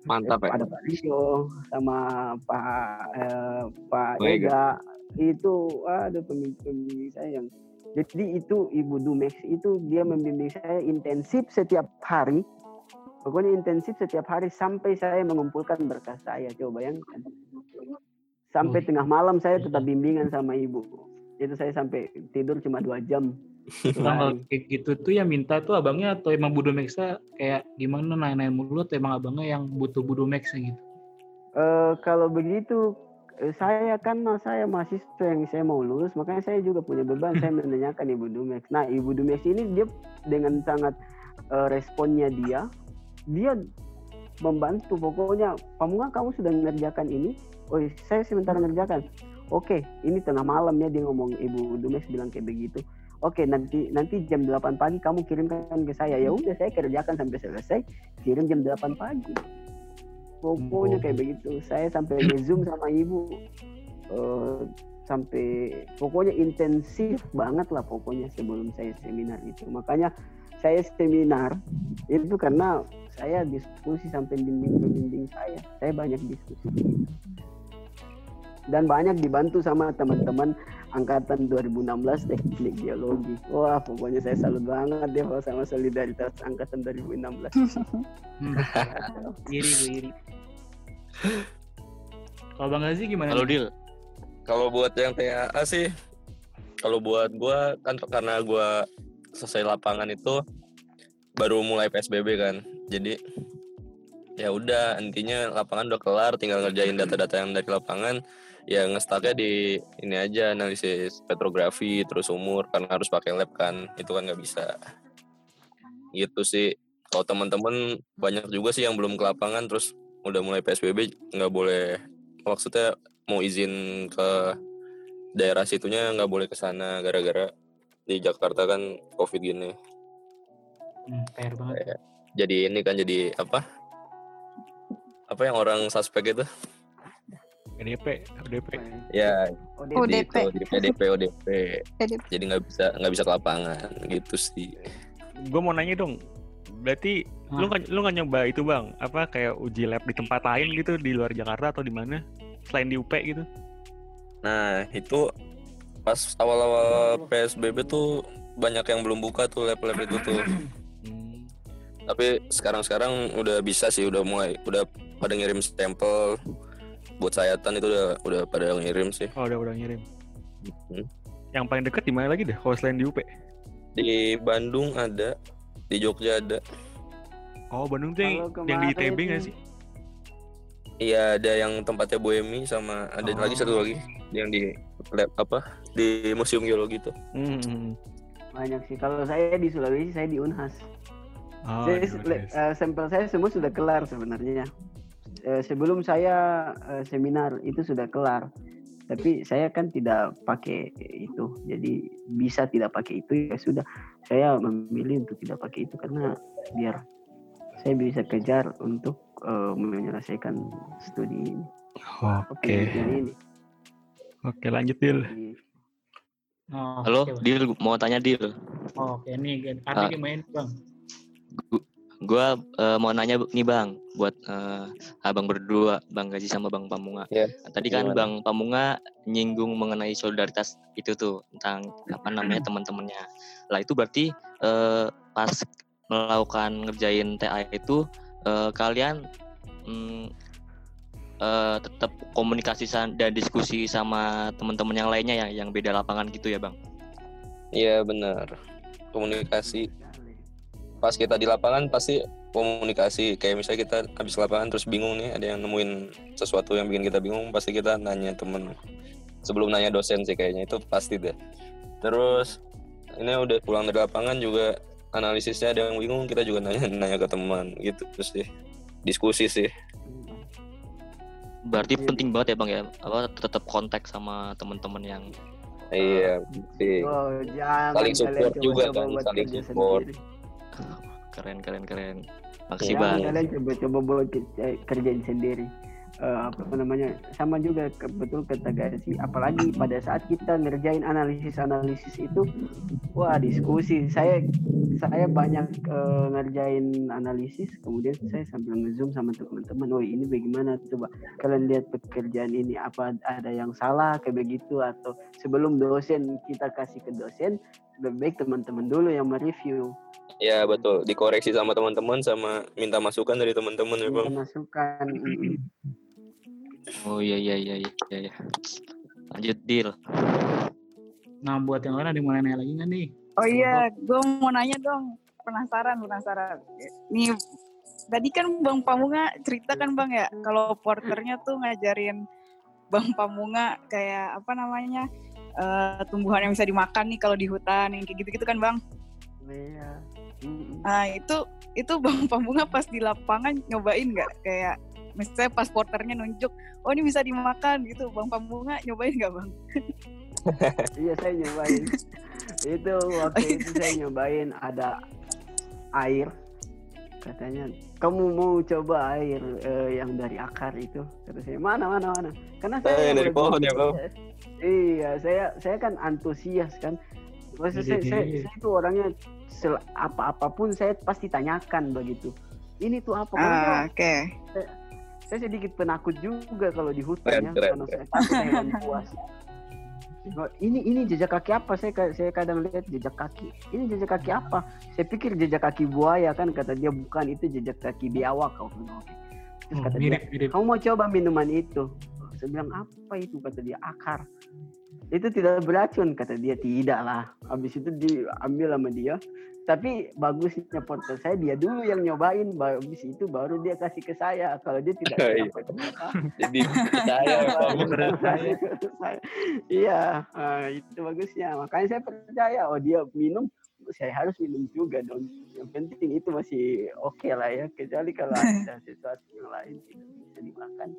[SPEAKER 4] Mantap ya.
[SPEAKER 5] Ada Pak Rio sama Pak eh, Pak.
[SPEAKER 4] Ega.
[SPEAKER 5] Itu ada pembimbing saya yang jadi itu Ibu Dumex itu dia membimbing saya intensif setiap hari. Pokoknya intensif setiap hari sampai saya mengumpulkan berkas saya. Coba bayangkan sampai
[SPEAKER 3] Wih.
[SPEAKER 5] tengah malam saya tetap bimbingan sama ibu itu saya sampai tidur cuma dua jam
[SPEAKER 3] kalau kayak gitu tuh yang minta tuh abangnya atau emang Budomexa kayak gimana nanya-nanya mulu atau emang abangnya yang butuh Budomexa gitu?
[SPEAKER 5] Eh, kalau begitu eh, saya kan mas- saya mahasiswa yang saya mau lulus makanya saya juga punya beban saya menanyakan Ibu Dumex. Nah Ibu Dumex ini dia dengan sangat eh, responnya dia dia membantu pokoknya Pamunga kamu sudah mengerjakan ini oh saya sebentar mengerjakan oke ini tengah malam ya dia ngomong Ibu Dumex bilang kayak begitu. Oke nanti nanti jam 8 pagi kamu kirimkan ke saya. Ya udah saya kerjakan sampai selesai kirim jam 8 pagi. Pokoknya kayak begitu. Saya sampai zoom sama ibu. Eh, sampai pokoknya intensif banget lah pokoknya sebelum saya seminar itu. Makanya saya seminar itu karena saya diskusi sampai pembimbing saya. Saya banyak diskusi dan banyak dibantu sama teman-teman angkatan 2016 teknik geologi wah pokoknya saya salut banget deh sama solidaritas angkatan 2016
[SPEAKER 3] Hmm. iri gue iri. Kalau Bang Gazi gimana?
[SPEAKER 4] Kalau deal, kalau buat yang TAA sih, kalau buat gua kan karena gua selesai lapangan itu baru mulai PSBB kan, jadi ya udah intinya lapangan udah kelar, tinggal ngerjain data-data yang dari lapangan, ya ngestaknya di ini aja analisis petrografi terus umur karena harus pakai lab kan, itu kan nggak bisa. Gitu sih. Kalau teman-teman banyak juga sih yang belum ke lapangan terus udah mulai PSBB nggak boleh maksudnya mau izin ke daerah situnya nggak boleh ke sana gara-gara di Jakarta kan covid gini
[SPEAKER 3] Hmm, PR banget.
[SPEAKER 4] jadi ini kan jadi apa apa yang orang suspek itu
[SPEAKER 1] ODP, ODP.
[SPEAKER 4] ya di
[SPEAKER 2] ODP.
[SPEAKER 4] itu di PDP ODP
[SPEAKER 2] Jadi
[SPEAKER 4] nggak bisa nggak bisa ke lapangan gitu sih
[SPEAKER 1] Gue mau nanya dong. Berarti lu
[SPEAKER 3] Hah?
[SPEAKER 1] nggak lu nggak nyoba itu bang? Apa kayak uji lab di tempat lain gitu di luar Jakarta atau di mana? Selain di UP gitu?
[SPEAKER 4] nah itu pas awal-awal PSBB tuh banyak yang belum buka tuh lab-lab itu tuh
[SPEAKER 1] Hmm.
[SPEAKER 4] tapi sekarang-sekarang udah bisa sih udah mulai udah pada ngirim stempel buat sayatan itu udah udah pada ngirim sih
[SPEAKER 1] Oh udah udah ngirim.
[SPEAKER 4] Hmm.
[SPEAKER 1] Yang paling deket di mana lagi deh? Kalau selain di UP?
[SPEAKER 4] di Bandung ada di Jogja ada
[SPEAKER 1] Oh Bandung tuh yang, di ITB nggak sih?
[SPEAKER 4] iya ada yang tempatnya Boemi sama ada
[SPEAKER 1] Oh.
[SPEAKER 4] lagi satu lagi yang di lab apa di museum geologi tuh
[SPEAKER 1] Hmm,
[SPEAKER 5] banyak sih. Kalau saya di Sulawesi, saya di Unhas.
[SPEAKER 1] Oh,
[SPEAKER 5] saya, eh, sampel saya semua sudah kelar sebenarnya. Eh, sebelum saya eh, seminar itu sudah kelar. Tapi saya kan tidak pakai itu. Jadi bisa tidak pakai itu ya sudah. Saya memilih untuk tidak pakai itu karena biar saya bisa kejar untuk eh, menyelesaikan studi ini.
[SPEAKER 1] Oke,
[SPEAKER 5] ini.
[SPEAKER 1] oke lanjut Dil.
[SPEAKER 3] Oh,
[SPEAKER 6] Halo,
[SPEAKER 3] Bang.
[SPEAKER 6] Dil, mau tanya Dil.
[SPEAKER 3] Oh, Oke, nih Ardi
[SPEAKER 6] Ah.
[SPEAKER 3] gimana bang?
[SPEAKER 6] Gua eh, mau nanya nih Bang, buat eh, abang berdua, Bang Gaji sama Bang Pamunga.
[SPEAKER 4] Ya,
[SPEAKER 6] Tadi kan
[SPEAKER 4] gimana?
[SPEAKER 6] Bang Pamunga nyinggung mengenai solidaritas itu tuh tentang apa namanya teman-temannya. Lah itu berarti eh, pas melakukan ngerjain TA itu eh, kalian mm, eh, tetap komunikasi dan diskusi sama teman-teman yang lainnya ya yang beda lapangan gitu ya Bang.
[SPEAKER 4] iya benar komunikasi pas kita di lapangan pasti komunikasi. Kayak misalnya kita habis lapangan terus bingung nih ada yang nemuin sesuatu yang bikin kita bingung pasti kita nanya temen. Sebelum nanya dosen sih kayaknya itu pasti deh. Terus ini udah pulang dari lapangan juga analisisnya ada yang bingung kita juga nanya nanya ke teman gitu terus sih. Diskusi sih.
[SPEAKER 6] Berarti
[SPEAKER 5] Iya,
[SPEAKER 6] penting banget ya Bang ya, apa tetap kontak sama teman-teman yang
[SPEAKER 4] iya sih.
[SPEAKER 5] Oh,
[SPEAKER 4] Saling support juga kan, saling support.
[SPEAKER 5] sendiri.
[SPEAKER 6] Keren keren keren. Makasih
[SPEAKER 4] Ya,
[SPEAKER 6] Bang.
[SPEAKER 5] Jangan kalian coba-coba buat eh, kerjain sendiri. Eh, apa namanya sama juga ke- betul kata Gazi apalagi pada saat kita ngerjain analisis analisis itu wah diskusi. Saya saya banyak eh, ngerjain analisis kemudian saya sambil ngezoom sama teman-teman. Oh ini bagaimana? Coba kalian lihat pekerjaan ini apa ada yang salah kayak begitu atau sebelum dosen kita kasih ke dosen lebih baik teman-teman dulu yang mereview.
[SPEAKER 4] Ya betul. Dikoreksi sama teman-teman sama minta masukan dari teman-teman ya
[SPEAKER 5] minta masukan.
[SPEAKER 6] Oh iya iya iya iya iya. Lanjut deal.
[SPEAKER 3] Nah, buat yang lain ada yang mau nanya lagi nggak nih?
[SPEAKER 7] Oh iya, gue mau nanya dong. Penasaran, penasaran. Nih, tadi kan Bang Pamunga cerita kan Bang ya, kalau porternya tuh ngajarin Bang Pamunga kayak apa namanya, eh, tumbuhan yang bisa dimakan nih kalau di hutan, yang kayak gitu-gitu kan Bang.
[SPEAKER 5] Iya.
[SPEAKER 7] Nah itu itu Bang Pamunga pas di lapangan nyobain nggak kayak misalnya pas porternya nunjuk, oh ini bisa dimakan gitu, Bang Pamunga nyobain nggak Bang?
[SPEAKER 5] Iya saya nyobain. itu waktu itu saya nyobain ada air. Katanya kamu mau coba air eh, yang dari akar itu? Kata saya mana mana mana. Karena saya
[SPEAKER 4] Eh,
[SPEAKER 5] yang
[SPEAKER 4] dari pohon ya, Bang?
[SPEAKER 5] Iya saya saya kan antusias kan. Maksud saya, saya,
[SPEAKER 3] Jadi-
[SPEAKER 5] saya itu orangnya sel- apa-apapun saya pasti tanyakan begitu. Ini tuh apa?
[SPEAKER 7] Ah, oke.
[SPEAKER 5] saya sedikit penakut juga kalau di hutan ya
[SPEAKER 4] Keren, keren,
[SPEAKER 5] karena saya takut hewan buas ini ini jejak kaki apa? Saya saya kadang lihat jejak kaki. Ini jejak kaki apa? Saya pikir jejak kaki buaya kan kata dia bukan itu jejak kaki biawak kau terus
[SPEAKER 3] Oh,
[SPEAKER 5] kata dia kamu mau coba minuman itu? Saya bilang apa itu? Kata dia akar. Itu tidak beracun kata dia tidak lah. Habis itu diambil sama dia tapi bagusnya porter saya dia dulu yang nyobain. Habis itu baru dia kasih ke saya. Kalau dia tidak
[SPEAKER 4] Iya.
[SPEAKER 5] dapat
[SPEAKER 4] jadi ya.
[SPEAKER 5] Saya- saya- iya ah, itu bagusnya. Makanya saya percaya oh dia minum saya harus minum juga dong. Yang penting itu masih oke lah ya. Kecuali kalau ada sesuatu yang lain tidak bisa dimakan.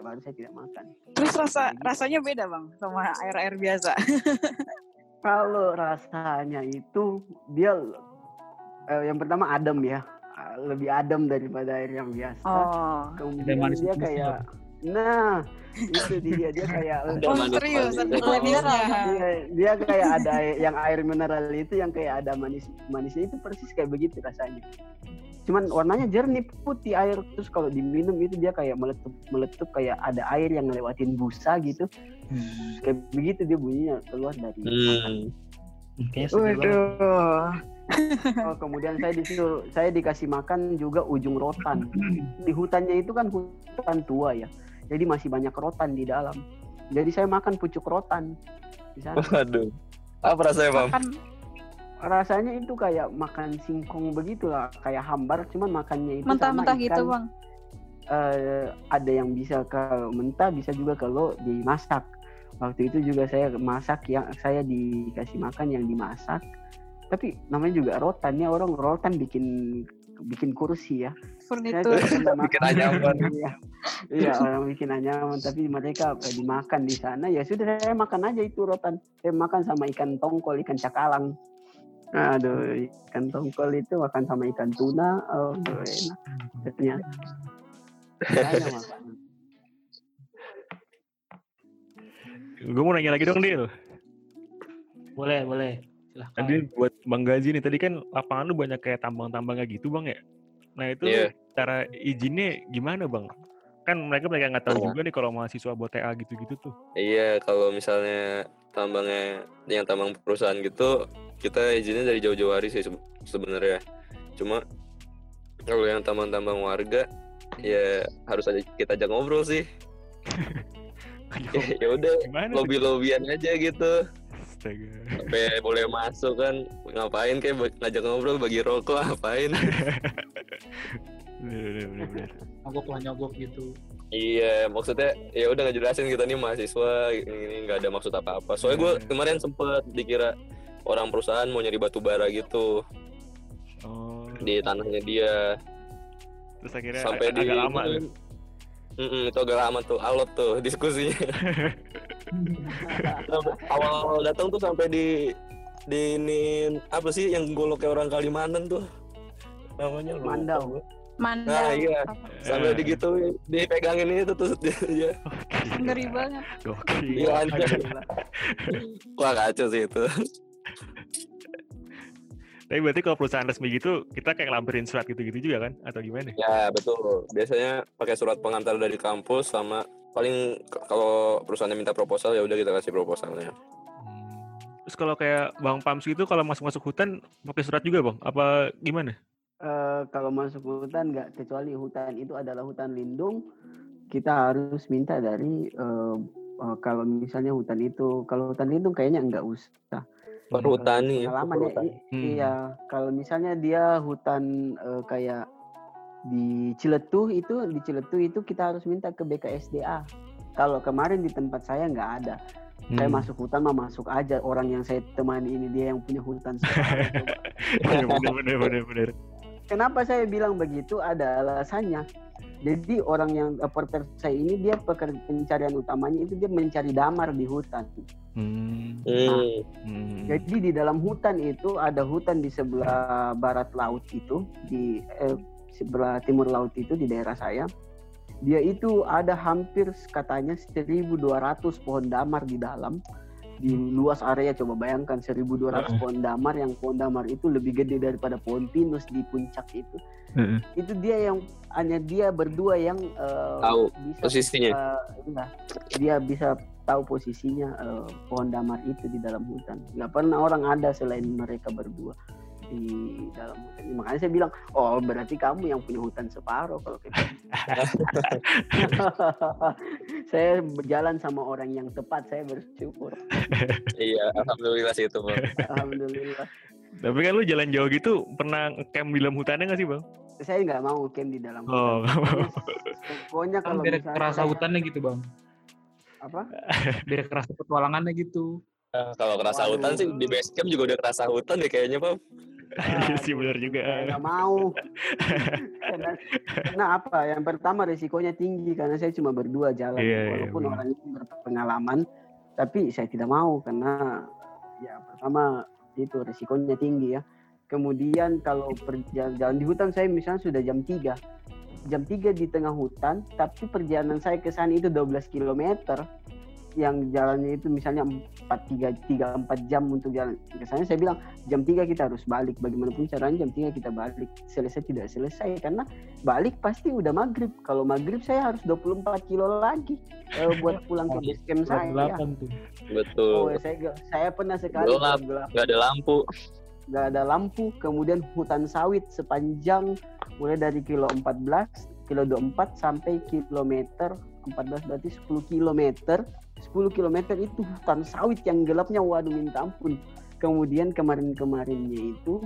[SPEAKER 5] Baru saya tidak makan.
[SPEAKER 7] Terus rasa rasanya beda bang sama air air biasa.
[SPEAKER 5] Kalau rasanya itu dia eh, yang pertama adem ya, lebih adem daripada air yang biasa.
[SPEAKER 7] Oh.
[SPEAKER 5] Kemudian
[SPEAKER 3] manis
[SPEAKER 5] dia
[SPEAKER 3] manisnya.
[SPEAKER 5] kayak, nah itu dia dia kayak
[SPEAKER 7] Oh serius
[SPEAKER 4] Oh.
[SPEAKER 7] manisnya.
[SPEAKER 5] dia, dia kayak ada yang air mineral itu yang kayak ada manis manisnya itu persis kayak begitu rasanya. Cuman warnanya jernih putih air terus kalau diminum itu dia kayak meletup meletup kayak ada air yang ngelewatin busa gitu.
[SPEAKER 3] Hmm.
[SPEAKER 5] Kayak begitu dia bunyinya keluar dari
[SPEAKER 4] Hmm.
[SPEAKER 7] Waduh.
[SPEAKER 5] Oh, kemudian saya disuruh saya dikasih makan juga ujung rotan. Di hutannya itu kan hutan tua ya. Jadi masih banyak rotan di dalam. Jadi saya makan pucuk rotan di sana.
[SPEAKER 4] Waduh. Apa rasanya, Pam?
[SPEAKER 2] Kan
[SPEAKER 5] rasanya itu kayak makan singkong begitulah kayak hambar cuman makannya itu sama
[SPEAKER 2] mentah-mentah gitu
[SPEAKER 5] ikan,
[SPEAKER 2] bang.
[SPEAKER 5] eh, ada yang bisa kalau mentah bisa juga kalau dimasak. Waktu itu juga saya masak yang saya dikasih makan yang dimasak. Tapi namanya juga rotan ya orang rotan bikin bikin kursi ya.
[SPEAKER 2] Furnitur.
[SPEAKER 4] Bikin anyaman.
[SPEAKER 5] iya. Iya orang bikin anyaman tapi mereka dimakan di sana. Ya sudah saya makan aja itu rotan. Saya makan sama ikan tongkol ikan cakalang aduh ikan tongkol itu makan sama ikan tuna oh aduh, enak ternyata
[SPEAKER 1] Gue mau nanya lagi dong, Dil.
[SPEAKER 3] Boleh, boleh. Silahkan.
[SPEAKER 1] Tadi buat Bang Gazi nih, tadi kan lapangan lu banyak kayak tambang-tambangnya gitu, Bang ya? Nah itu
[SPEAKER 4] Iya.
[SPEAKER 1] cara izinnya gimana, Bang? Kan mereka mereka nggak tahu
[SPEAKER 4] Oh.
[SPEAKER 1] juga nih kalau mahasiswa buat TA gitu-gitu tuh.
[SPEAKER 4] Iya, kalau misalnya tambangnya yang tambang perusahaan gitu, kita izinnya dari jauh-jauh hari sih sebe- sebenarnya. Cuma kalau yang tambang-tambang warga, ya harus aja kita ajak ngobrol sih. ya udah,
[SPEAKER 1] Gimana? tuh?
[SPEAKER 4] lobby-lobbyan aja gitu.
[SPEAKER 1] Astaga.
[SPEAKER 4] Sampai boleh masuk kan, ngapain kayak ngajak ngobrol bagi rokok ngapain?
[SPEAKER 1] Bener, bener, bener, bener.
[SPEAKER 3] Nyogok lah nyogok gitu.
[SPEAKER 4] Iya, maksudnya ya udah ngejelasin kita nih mahasiswa ini, ini nggak ada maksud apa-apa. Soalnya gue
[SPEAKER 1] Iya.
[SPEAKER 4] kemarin sempet dikira orang perusahaan mau nyari batu bara gitu
[SPEAKER 1] Oh,
[SPEAKER 4] di tanahnya dia
[SPEAKER 1] terus akhirnya
[SPEAKER 4] sampai
[SPEAKER 1] ag-
[SPEAKER 4] di
[SPEAKER 1] agak lama tuh.
[SPEAKER 4] Mm-mm, itu agak lama tuh alot tuh diskusinya. Awal-awal datang tuh sampai di di ini apa sih yang golok kayak orang Kalimantan tuh namanya lupa
[SPEAKER 5] Mandau.
[SPEAKER 4] gua.
[SPEAKER 2] Mandau.
[SPEAKER 4] Nah, iya. Sampai
[SPEAKER 1] Eh.
[SPEAKER 4] digitu dipegangin itu terus dia, dia
[SPEAKER 2] Ngeri banget.
[SPEAKER 1] Gokil.
[SPEAKER 4] Iya, anjir. wah kacau sih itu.
[SPEAKER 1] Tapi berarti kalau perusahaan resmi gitu, kita kayak lampirin surat gitu-gitu juga kan? Atau gimana?
[SPEAKER 4] Ya betul. Biasanya pakai surat pengantar dari kampus sama paling kalau perusahaannya minta proposal ya udah kita kasih proposalnya.
[SPEAKER 1] Hmm. Terus kalau kayak Bang Pams gitu, kalau masuk-masuk hutan, pakai surat juga Bang? Apa gimana?
[SPEAKER 5] Eh, kalau masuk hutan nggak kecuali hutan itu adalah hutan lindung kita harus minta dari eh, eh, kalau misalnya hutan itu kalau hutan lindung kayaknya nggak usah
[SPEAKER 4] Perhutani.
[SPEAKER 5] pengalaman ya
[SPEAKER 4] perhutani.
[SPEAKER 5] i-
[SPEAKER 1] Hmm.
[SPEAKER 5] iya kalau misalnya dia hutan eh, kayak di Ciletuh itu di Ciletuh itu kita harus minta ke BKSDA kalau kemarin di tempat saya nggak ada saya
[SPEAKER 1] Hmm.
[SPEAKER 5] masuk hutan mah masuk aja orang yang saya temani ini dia yang punya hutan
[SPEAKER 1] bener, bener, bener, bener.
[SPEAKER 5] Kenapa saya bilang begitu? Ada alasannya. Jadi orang yang eh, porter saya ini dia peker- pencarian utamanya itu dia mencari damar di hutan.
[SPEAKER 1] Hmm.
[SPEAKER 4] Hmm.
[SPEAKER 1] Hmm.
[SPEAKER 5] Jadi di dalam hutan itu ada hutan di sebelah barat laut itu di eh, sebelah timur laut itu di daerah saya. Dia itu ada hampir katanya 1.200 pohon damar di dalam di luas area. Coba bayangkan 1.200 pohon damar yang pohon damar itu lebih gede daripada pohon pinus di puncak itu.
[SPEAKER 1] Heeh.
[SPEAKER 5] itu dia yang hanya dia berdua yang eh,
[SPEAKER 4] Tahu
[SPEAKER 5] bisa
[SPEAKER 4] posisinya.
[SPEAKER 5] eh, iya, dia bisa tahu posisinya eh, pohon damar itu di dalam hutan. Nggak pernah orang ada selain mereka berdua di dalam hutan makanya saya bilang oh berarti kamu yang punya hutan separuh kalau kayak gitu." saya berjalan sama orang yang tepat saya bersyukur
[SPEAKER 4] Iya, alhamdulillah sih itu, Bang.
[SPEAKER 5] alhamdulillah
[SPEAKER 1] Tapi kan lu jalan jauh gitu, pernah camp di dalam hutannya nggak sih Bang?
[SPEAKER 5] saya nggak mau camp di dalam
[SPEAKER 1] Oh,
[SPEAKER 5] hutan pokoknya, pokoknya
[SPEAKER 3] Kan
[SPEAKER 5] kalau
[SPEAKER 3] biar
[SPEAKER 5] misalnya
[SPEAKER 3] kerasa
[SPEAKER 5] saya-
[SPEAKER 3] hutannya gitu bang.
[SPEAKER 5] apa
[SPEAKER 3] Biar kerasa petualangannya gitu.
[SPEAKER 4] Nah, kalau kerasa
[SPEAKER 5] Waduh.
[SPEAKER 4] hutan sih di base camp juga udah kerasa hutan deh kayaknya, Pak.
[SPEAKER 1] Iya sih benar juga.
[SPEAKER 5] nggak mau. Karena, karena apa? Yang pertama risikonya tinggi karena saya cuma berdua jalan.
[SPEAKER 1] Iya, iya,
[SPEAKER 5] walaupun
[SPEAKER 1] benar.
[SPEAKER 5] orang ini berpengalaman tapi saya tidak mau karena ya pertama itu risikonya tinggi ya. Kemudian kalau perjalanan jalan di hutan saya misalnya sudah jam 3 jam 3 di tengah hutan tapi perjalanan saya ke sana itu 12 km yang jalannya itu misalnya 4 3 3 4 jam untuk jalan ke sana saya bilang jam 3 kita harus balik bagaimanapun caranya jam 3 kita balik selesai tidak selesai karena balik pasti udah maghrib kalau maghrib saya harus 24 kilo lagi eh, buat pulang ke base camp saya
[SPEAKER 3] delapan tuh.
[SPEAKER 4] Betul.
[SPEAKER 5] oh saya saya pernah sekali
[SPEAKER 4] Gelap.
[SPEAKER 5] gelap
[SPEAKER 4] Nggak ada lampu.
[SPEAKER 5] nggak ada lampu kemudian hutan sawit sepanjang mulai dari kilo 14 kilo 24 sampai kilometer 14 berarti 10 kilometer 10 kilometer itu hutan sawit yang gelapnya waduh minta ampun kemudian kemarin-kemarinnya itu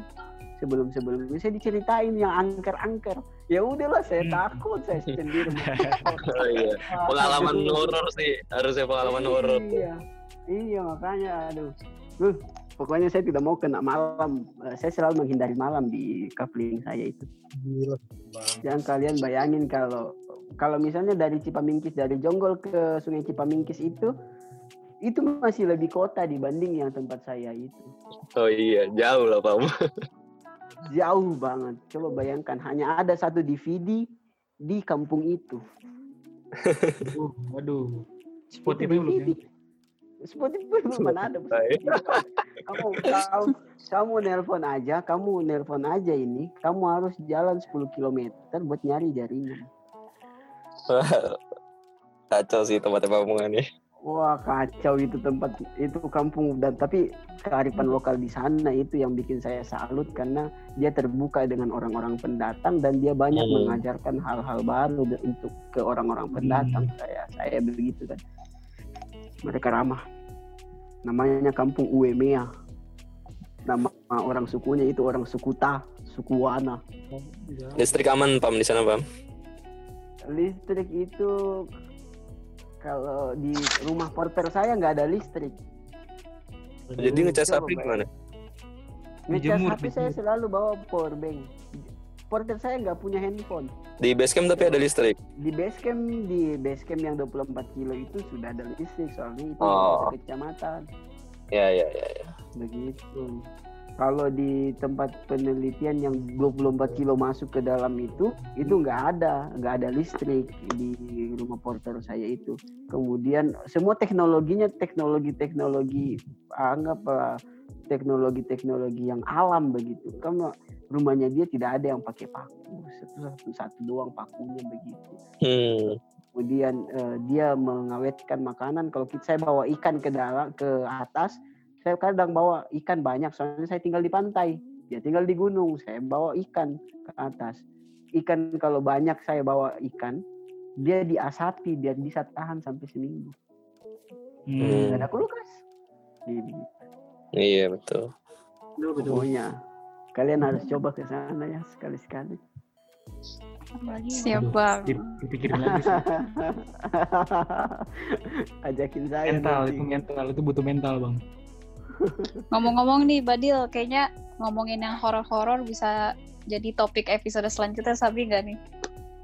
[SPEAKER 5] sebelum sebelumnya saya diceritain yang angker-angker ya udahlah saya
[SPEAKER 3] Hmm.
[SPEAKER 5] takut saya sendiri
[SPEAKER 4] Oh, iya. Pengalaman horor sih. Harusnya pengalaman horor.
[SPEAKER 5] Iya, iya makanya aduh. Uh, pokoknya saya tidak mau kena malam. Eh, Saya selalu menghindari malam di coupling saya itu.
[SPEAKER 3] Gila.
[SPEAKER 5] Jangan kalian bayangin kalau kalau misalnya dari Cipamingkis dari Jonggol ke Sungai Cipamingkis itu itu masih lebih kota dibanding yang tempat saya itu.
[SPEAKER 4] Oh iya, jauh lah Pak.
[SPEAKER 5] Jauh banget. Coba bayangkan hanya ada satu DVD di kampung itu.
[SPEAKER 3] Uh, waduh.
[SPEAKER 5] Itu
[SPEAKER 3] Spotify belum ya?
[SPEAKER 5] Spotify belum mana ada. Kamu kamu kamu nelpon aja, kamu nelpon aja ini, kamu harus jalan 10 km buat nyari jaringan.
[SPEAKER 4] Kacau sih tempatnya Pamungan ya.
[SPEAKER 5] Wah kacau itu tempat itu kampung. Dan tapi kearifan lokal di sana itu yang bikin saya salut karena dia terbuka dengan orang-orang pendatang dan dia banyak
[SPEAKER 4] Hmm.
[SPEAKER 5] mengajarkan hal-hal baru untuk ke orang-orang pendatang. Saya saya begitu kan. Mereka ramah. Namanya kampung Uemea. Nama orang sukunya itu orang suku Ta suku Wana
[SPEAKER 4] Listrik aman Pam di sana Pam.
[SPEAKER 5] Listrik itu kalau di rumah porter saya nggak ada listrik
[SPEAKER 4] Jadi ngecas
[SPEAKER 5] bayangin.
[SPEAKER 4] gimana?
[SPEAKER 5] Ngecas HP saya selalu bawa power bank. Porter saya nggak punya handphone.
[SPEAKER 4] Di base camp tapi ada listrik.
[SPEAKER 5] Di base camp di base camp yang 24 kilo itu sudah ada listrik soalnya itu
[SPEAKER 4] Oh.
[SPEAKER 5] kecamatan.
[SPEAKER 4] Ya ya ya. ya.
[SPEAKER 5] Begitu. Kalau di tempat penelitian yang 24 kilo masuk ke dalam itu, itu nggak ada, nggak ada listrik di rumah porter saya itu. Kemudian semua teknologinya teknologi-teknologi anggaplah teknologi-teknologi yang alam begitu. Karena rumahnya dia tidak ada yang pakai paku, satu satu, satu doang pakunya begitu
[SPEAKER 4] Hmm.
[SPEAKER 5] kemudian eh, dia mengawetkan makanan kalau kita saya bawa ikan ke dalam ke atas saya kadang bawa ikan banyak soalnya saya tinggal di pantai dia tinggal di gunung saya bawa ikan ke atas ikan kalau banyak saya bawa ikan dia diasapi biar bisa tahan sampai seminggu
[SPEAKER 3] Hmm.
[SPEAKER 5] Nggak ada kulkas
[SPEAKER 4] Iya betul.
[SPEAKER 3] Betul, betul.
[SPEAKER 5] pokoknya kalian harus coba ke sana ya sekali-sekali
[SPEAKER 7] Apalagi
[SPEAKER 2] Siap bang.
[SPEAKER 3] Dip- Dipikirin lagi sih.
[SPEAKER 5] ajakin saya
[SPEAKER 3] Mental,
[SPEAKER 5] nanti.
[SPEAKER 3] itu mental, itu butuh mental bang.
[SPEAKER 2] Ngomong-ngomong nih Badil, kayaknya ngomongin yang horor-horor bisa jadi topik episode selanjutnya Sabi nggak nih?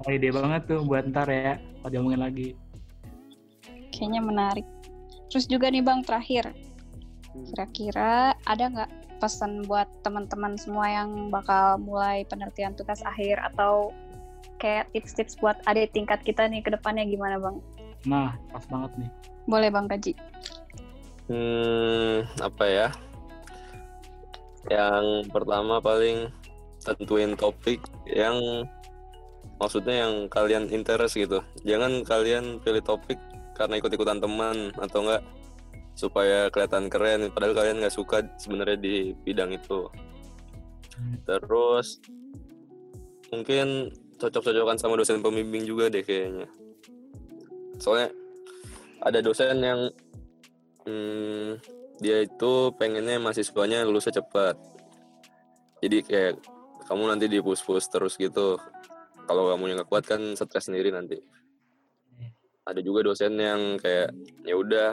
[SPEAKER 3] Oh, ide banget tuh buat ntar ya, kalau diomongin lagi.
[SPEAKER 2] Kayaknya menarik. Terus juga nih bang terakhir, kira-kira ada nggak pesan buat teman-teman semua yang bakal mulai penelitian tugas akhir atau kayak tips-tips buat adik tingkat kita nih ke depannya gimana bang?
[SPEAKER 3] Nah, pas banget nih.
[SPEAKER 2] Boleh bang Kaji?
[SPEAKER 4] Hmm, apa ya? Yang pertama paling tentuin topik yang maksudnya yang kalian interest gitu. Jangan kalian pilih topik karena ikut-ikutan teman atau enggak supaya kelihatan keren padahal kalian nggak suka sebenarnya di bidang itu. Terus mungkin cocok-cocokan sama dosen pembimbing juga deh kayaknya. Soalnya ada dosen yang hmm, dia itu pengennya mahasiswanya lulusnya cepat. Jadi kayak kamu nanti di push-push terus gitu. Kalau kamu yang kuat kan stres sendiri nanti. Ada juga dosen yang kayak ya udah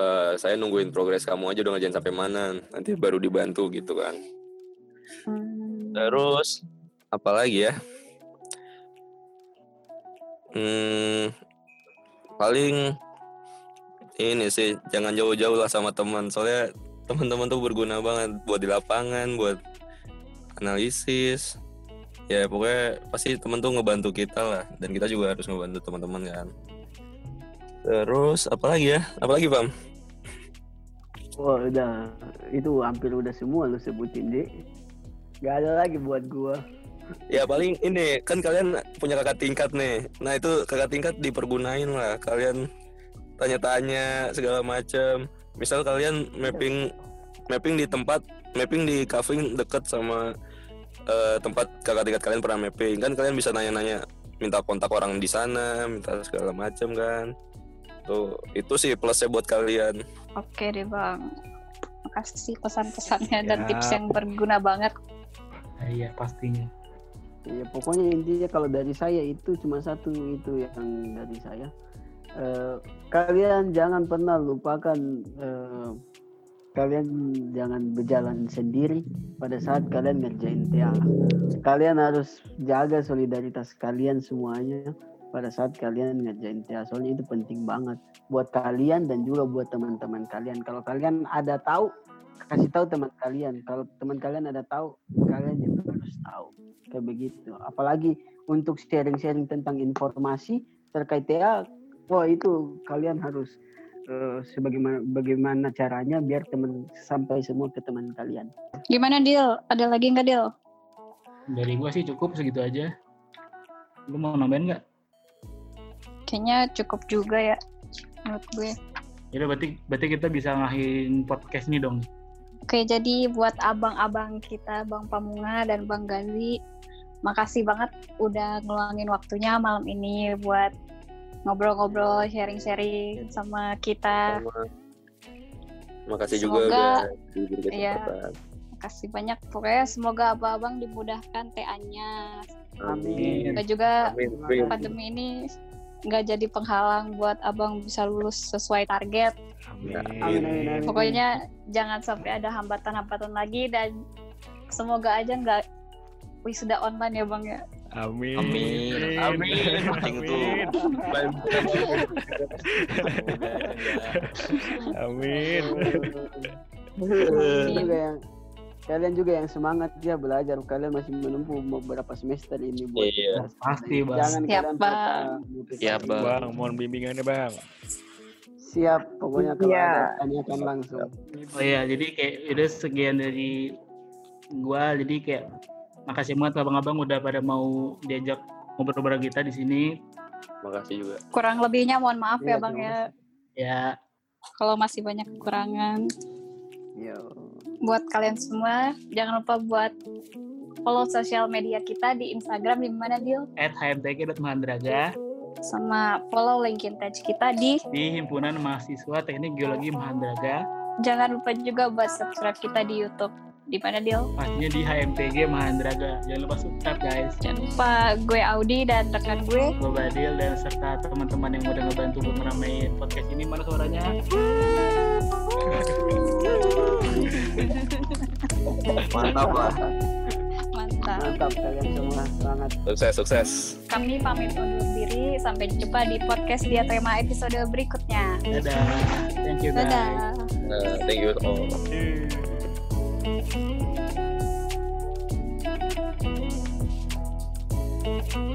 [SPEAKER 4] eh, saya nungguin progres kamu aja udah ngerjain sampai mana nanti baru dibantu gitu kan. Terus apa lagi ya? Hmm, paling ini sih jangan jauh-jauh lah sama teman. Soalnya teman-teman tuh berguna banget buat di lapangan, buat analisis. Ya pokoknya pasti teman tuh ngebantu kita lah dan kita juga harus ngebantu teman-teman kan. Terus apa lagi ya? Apa lagi, Pam?
[SPEAKER 5] Wah udah itu hampir udah semua lu sebutin deh. Gak ada lagi buat gua.
[SPEAKER 4] Ya paling ini kan kalian punya kakak tingkat nih. Nah itu kakak tingkat dipergunain lah. Kalian tanya-tanya segala macam. Misal kalian mapping mapping di tempat mapping di cafe deket sama eh, tempat kakak tingkat kalian pernah mapping kan kalian bisa nanya-nanya minta kontak orang di sana minta segala macam kan tuh itu sih plusnya buat kalian
[SPEAKER 2] Oke deh bang. Makasih pesan-pesannya dan
[SPEAKER 1] Siap.
[SPEAKER 2] tips yang berguna banget.
[SPEAKER 3] Iya pastinya.
[SPEAKER 5] Ya pokoknya intinya kalau dari saya itu cuma satu itu yang dari saya. Eh, kalian jangan pernah lupakan eh, kalian jangan berjalan sendiri pada saat kalian ngerjain TA. Kalian harus jaga solidaritas kalian semuanya pada saat kalian ngerjain TA. Soalnya itu penting banget buat kalian dan juga buat teman-teman kalian. Kalau kalian ada tahu, kasih tahu teman kalian. Kalau teman kalian ada tahu, kalian juga harus tahu. Kayak begitu. Apalagi untuk sharing-sharing tentang informasi terkait TA, wah itu kalian harus eh, sebagaimana bagaimana caranya biar teman sampai semua ke teman kalian.
[SPEAKER 2] Gimana Dil? Ada lagi nggak Dil?
[SPEAKER 3] Dari gua sih cukup segitu aja. Lu mau nambahin nggak?
[SPEAKER 2] Kayaknya cukup juga ya menurut gue.
[SPEAKER 3] Ya berarti berarti kita bisa ngakhirin podcast ini dong.
[SPEAKER 2] Oke, jadi buat abang-abang kita, Bang Pamunga dan Bang Gazi, makasih banget udah ngeluangin waktunya malam ini buat ngobrol-ngobrol, sharing-sharing sama kita.
[SPEAKER 4] sama makasih juga
[SPEAKER 2] Semoga- iya.
[SPEAKER 4] kesempatan
[SPEAKER 2] Makasih banyak. Pokoknya semoga abang-abang dimudahkan TA-nya.
[SPEAKER 4] amin
[SPEAKER 2] Dan juga
[SPEAKER 4] amin amin
[SPEAKER 2] pandemi ini nggak jadi penghalang buat abang bisa lulus sesuai target.
[SPEAKER 1] Amin.
[SPEAKER 5] Amin, amin, amin.
[SPEAKER 2] Pokoknya jangan sampai ada hambatan-hambatan lagi dan semoga aja nggak wisuda online ya bang ya.
[SPEAKER 1] Amin.
[SPEAKER 6] Amin. Amin. Penting tuh.
[SPEAKER 1] Amin.
[SPEAKER 5] Kalian juga yang kalian juga yang semangat ya belajar. Kalian masih menempuh beberapa semester ini buat
[SPEAKER 4] Iya.
[SPEAKER 3] Pasti bang.
[SPEAKER 5] Jangan
[SPEAKER 2] Siap,
[SPEAKER 5] kalian
[SPEAKER 2] Bang.
[SPEAKER 6] Siap. Bang.
[SPEAKER 1] Bang, mohon bimbingannya bang.
[SPEAKER 5] Siap, pokoknya kalau
[SPEAKER 7] Iya.
[SPEAKER 5] ada tanyakan langsung.
[SPEAKER 3] Oh iya, jadi kayak udah sekian dari gua. Jadi kayak makasih banget abang-abang udah pada mau diajak ngobrol-ngobrol kita di sini.
[SPEAKER 4] makasih juga
[SPEAKER 2] Kurang lebihnya mohon maaf
[SPEAKER 5] Iya,
[SPEAKER 2] ya bang ya
[SPEAKER 3] Ya,
[SPEAKER 2] kalau masih banyak kekurangan.
[SPEAKER 5] Yo.
[SPEAKER 2] Buat kalian semua jangan lupa buat follow sosial media kita di Instagram di mana Dil
[SPEAKER 3] at hmtg.mahandraga
[SPEAKER 2] sama follow LinkedIn page kita di
[SPEAKER 3] di Himpunan Mahasiswa Teknik Geologi Mahandraga.
[SPEAKER 2] jangan lupa juga buat subscribe kita di YouTube di mana Dil
[SPEAKER 3] Pastinya di HMTG Mahandraga. Jangan lupa subscribe guys.
[SPEAKER 2] jangan lupa gue Audi dan rekan gue
[SPEAKER 3] Gue Badil dan serta teman-teman yang udah ngebantu buat ngeramein podcast ini. Mana suaranya?
[SPEAKER 4] mantap lah
[SPEAKER 2] mantap
[SPEAKER 5] Mantap kalian semua, semangat.
[SPEAKER 4] sukses sukses
[SPEAKER 2] kami pamit undur diri sampai jumpa di podcast dia tema episode berikutnya
[SPEAKER 3] Dadah. Thank you guys.
[SPEAKER 2] dadah
[SPEAKER 4] Uh, thank you all
[SPEAKER 1] Thank you.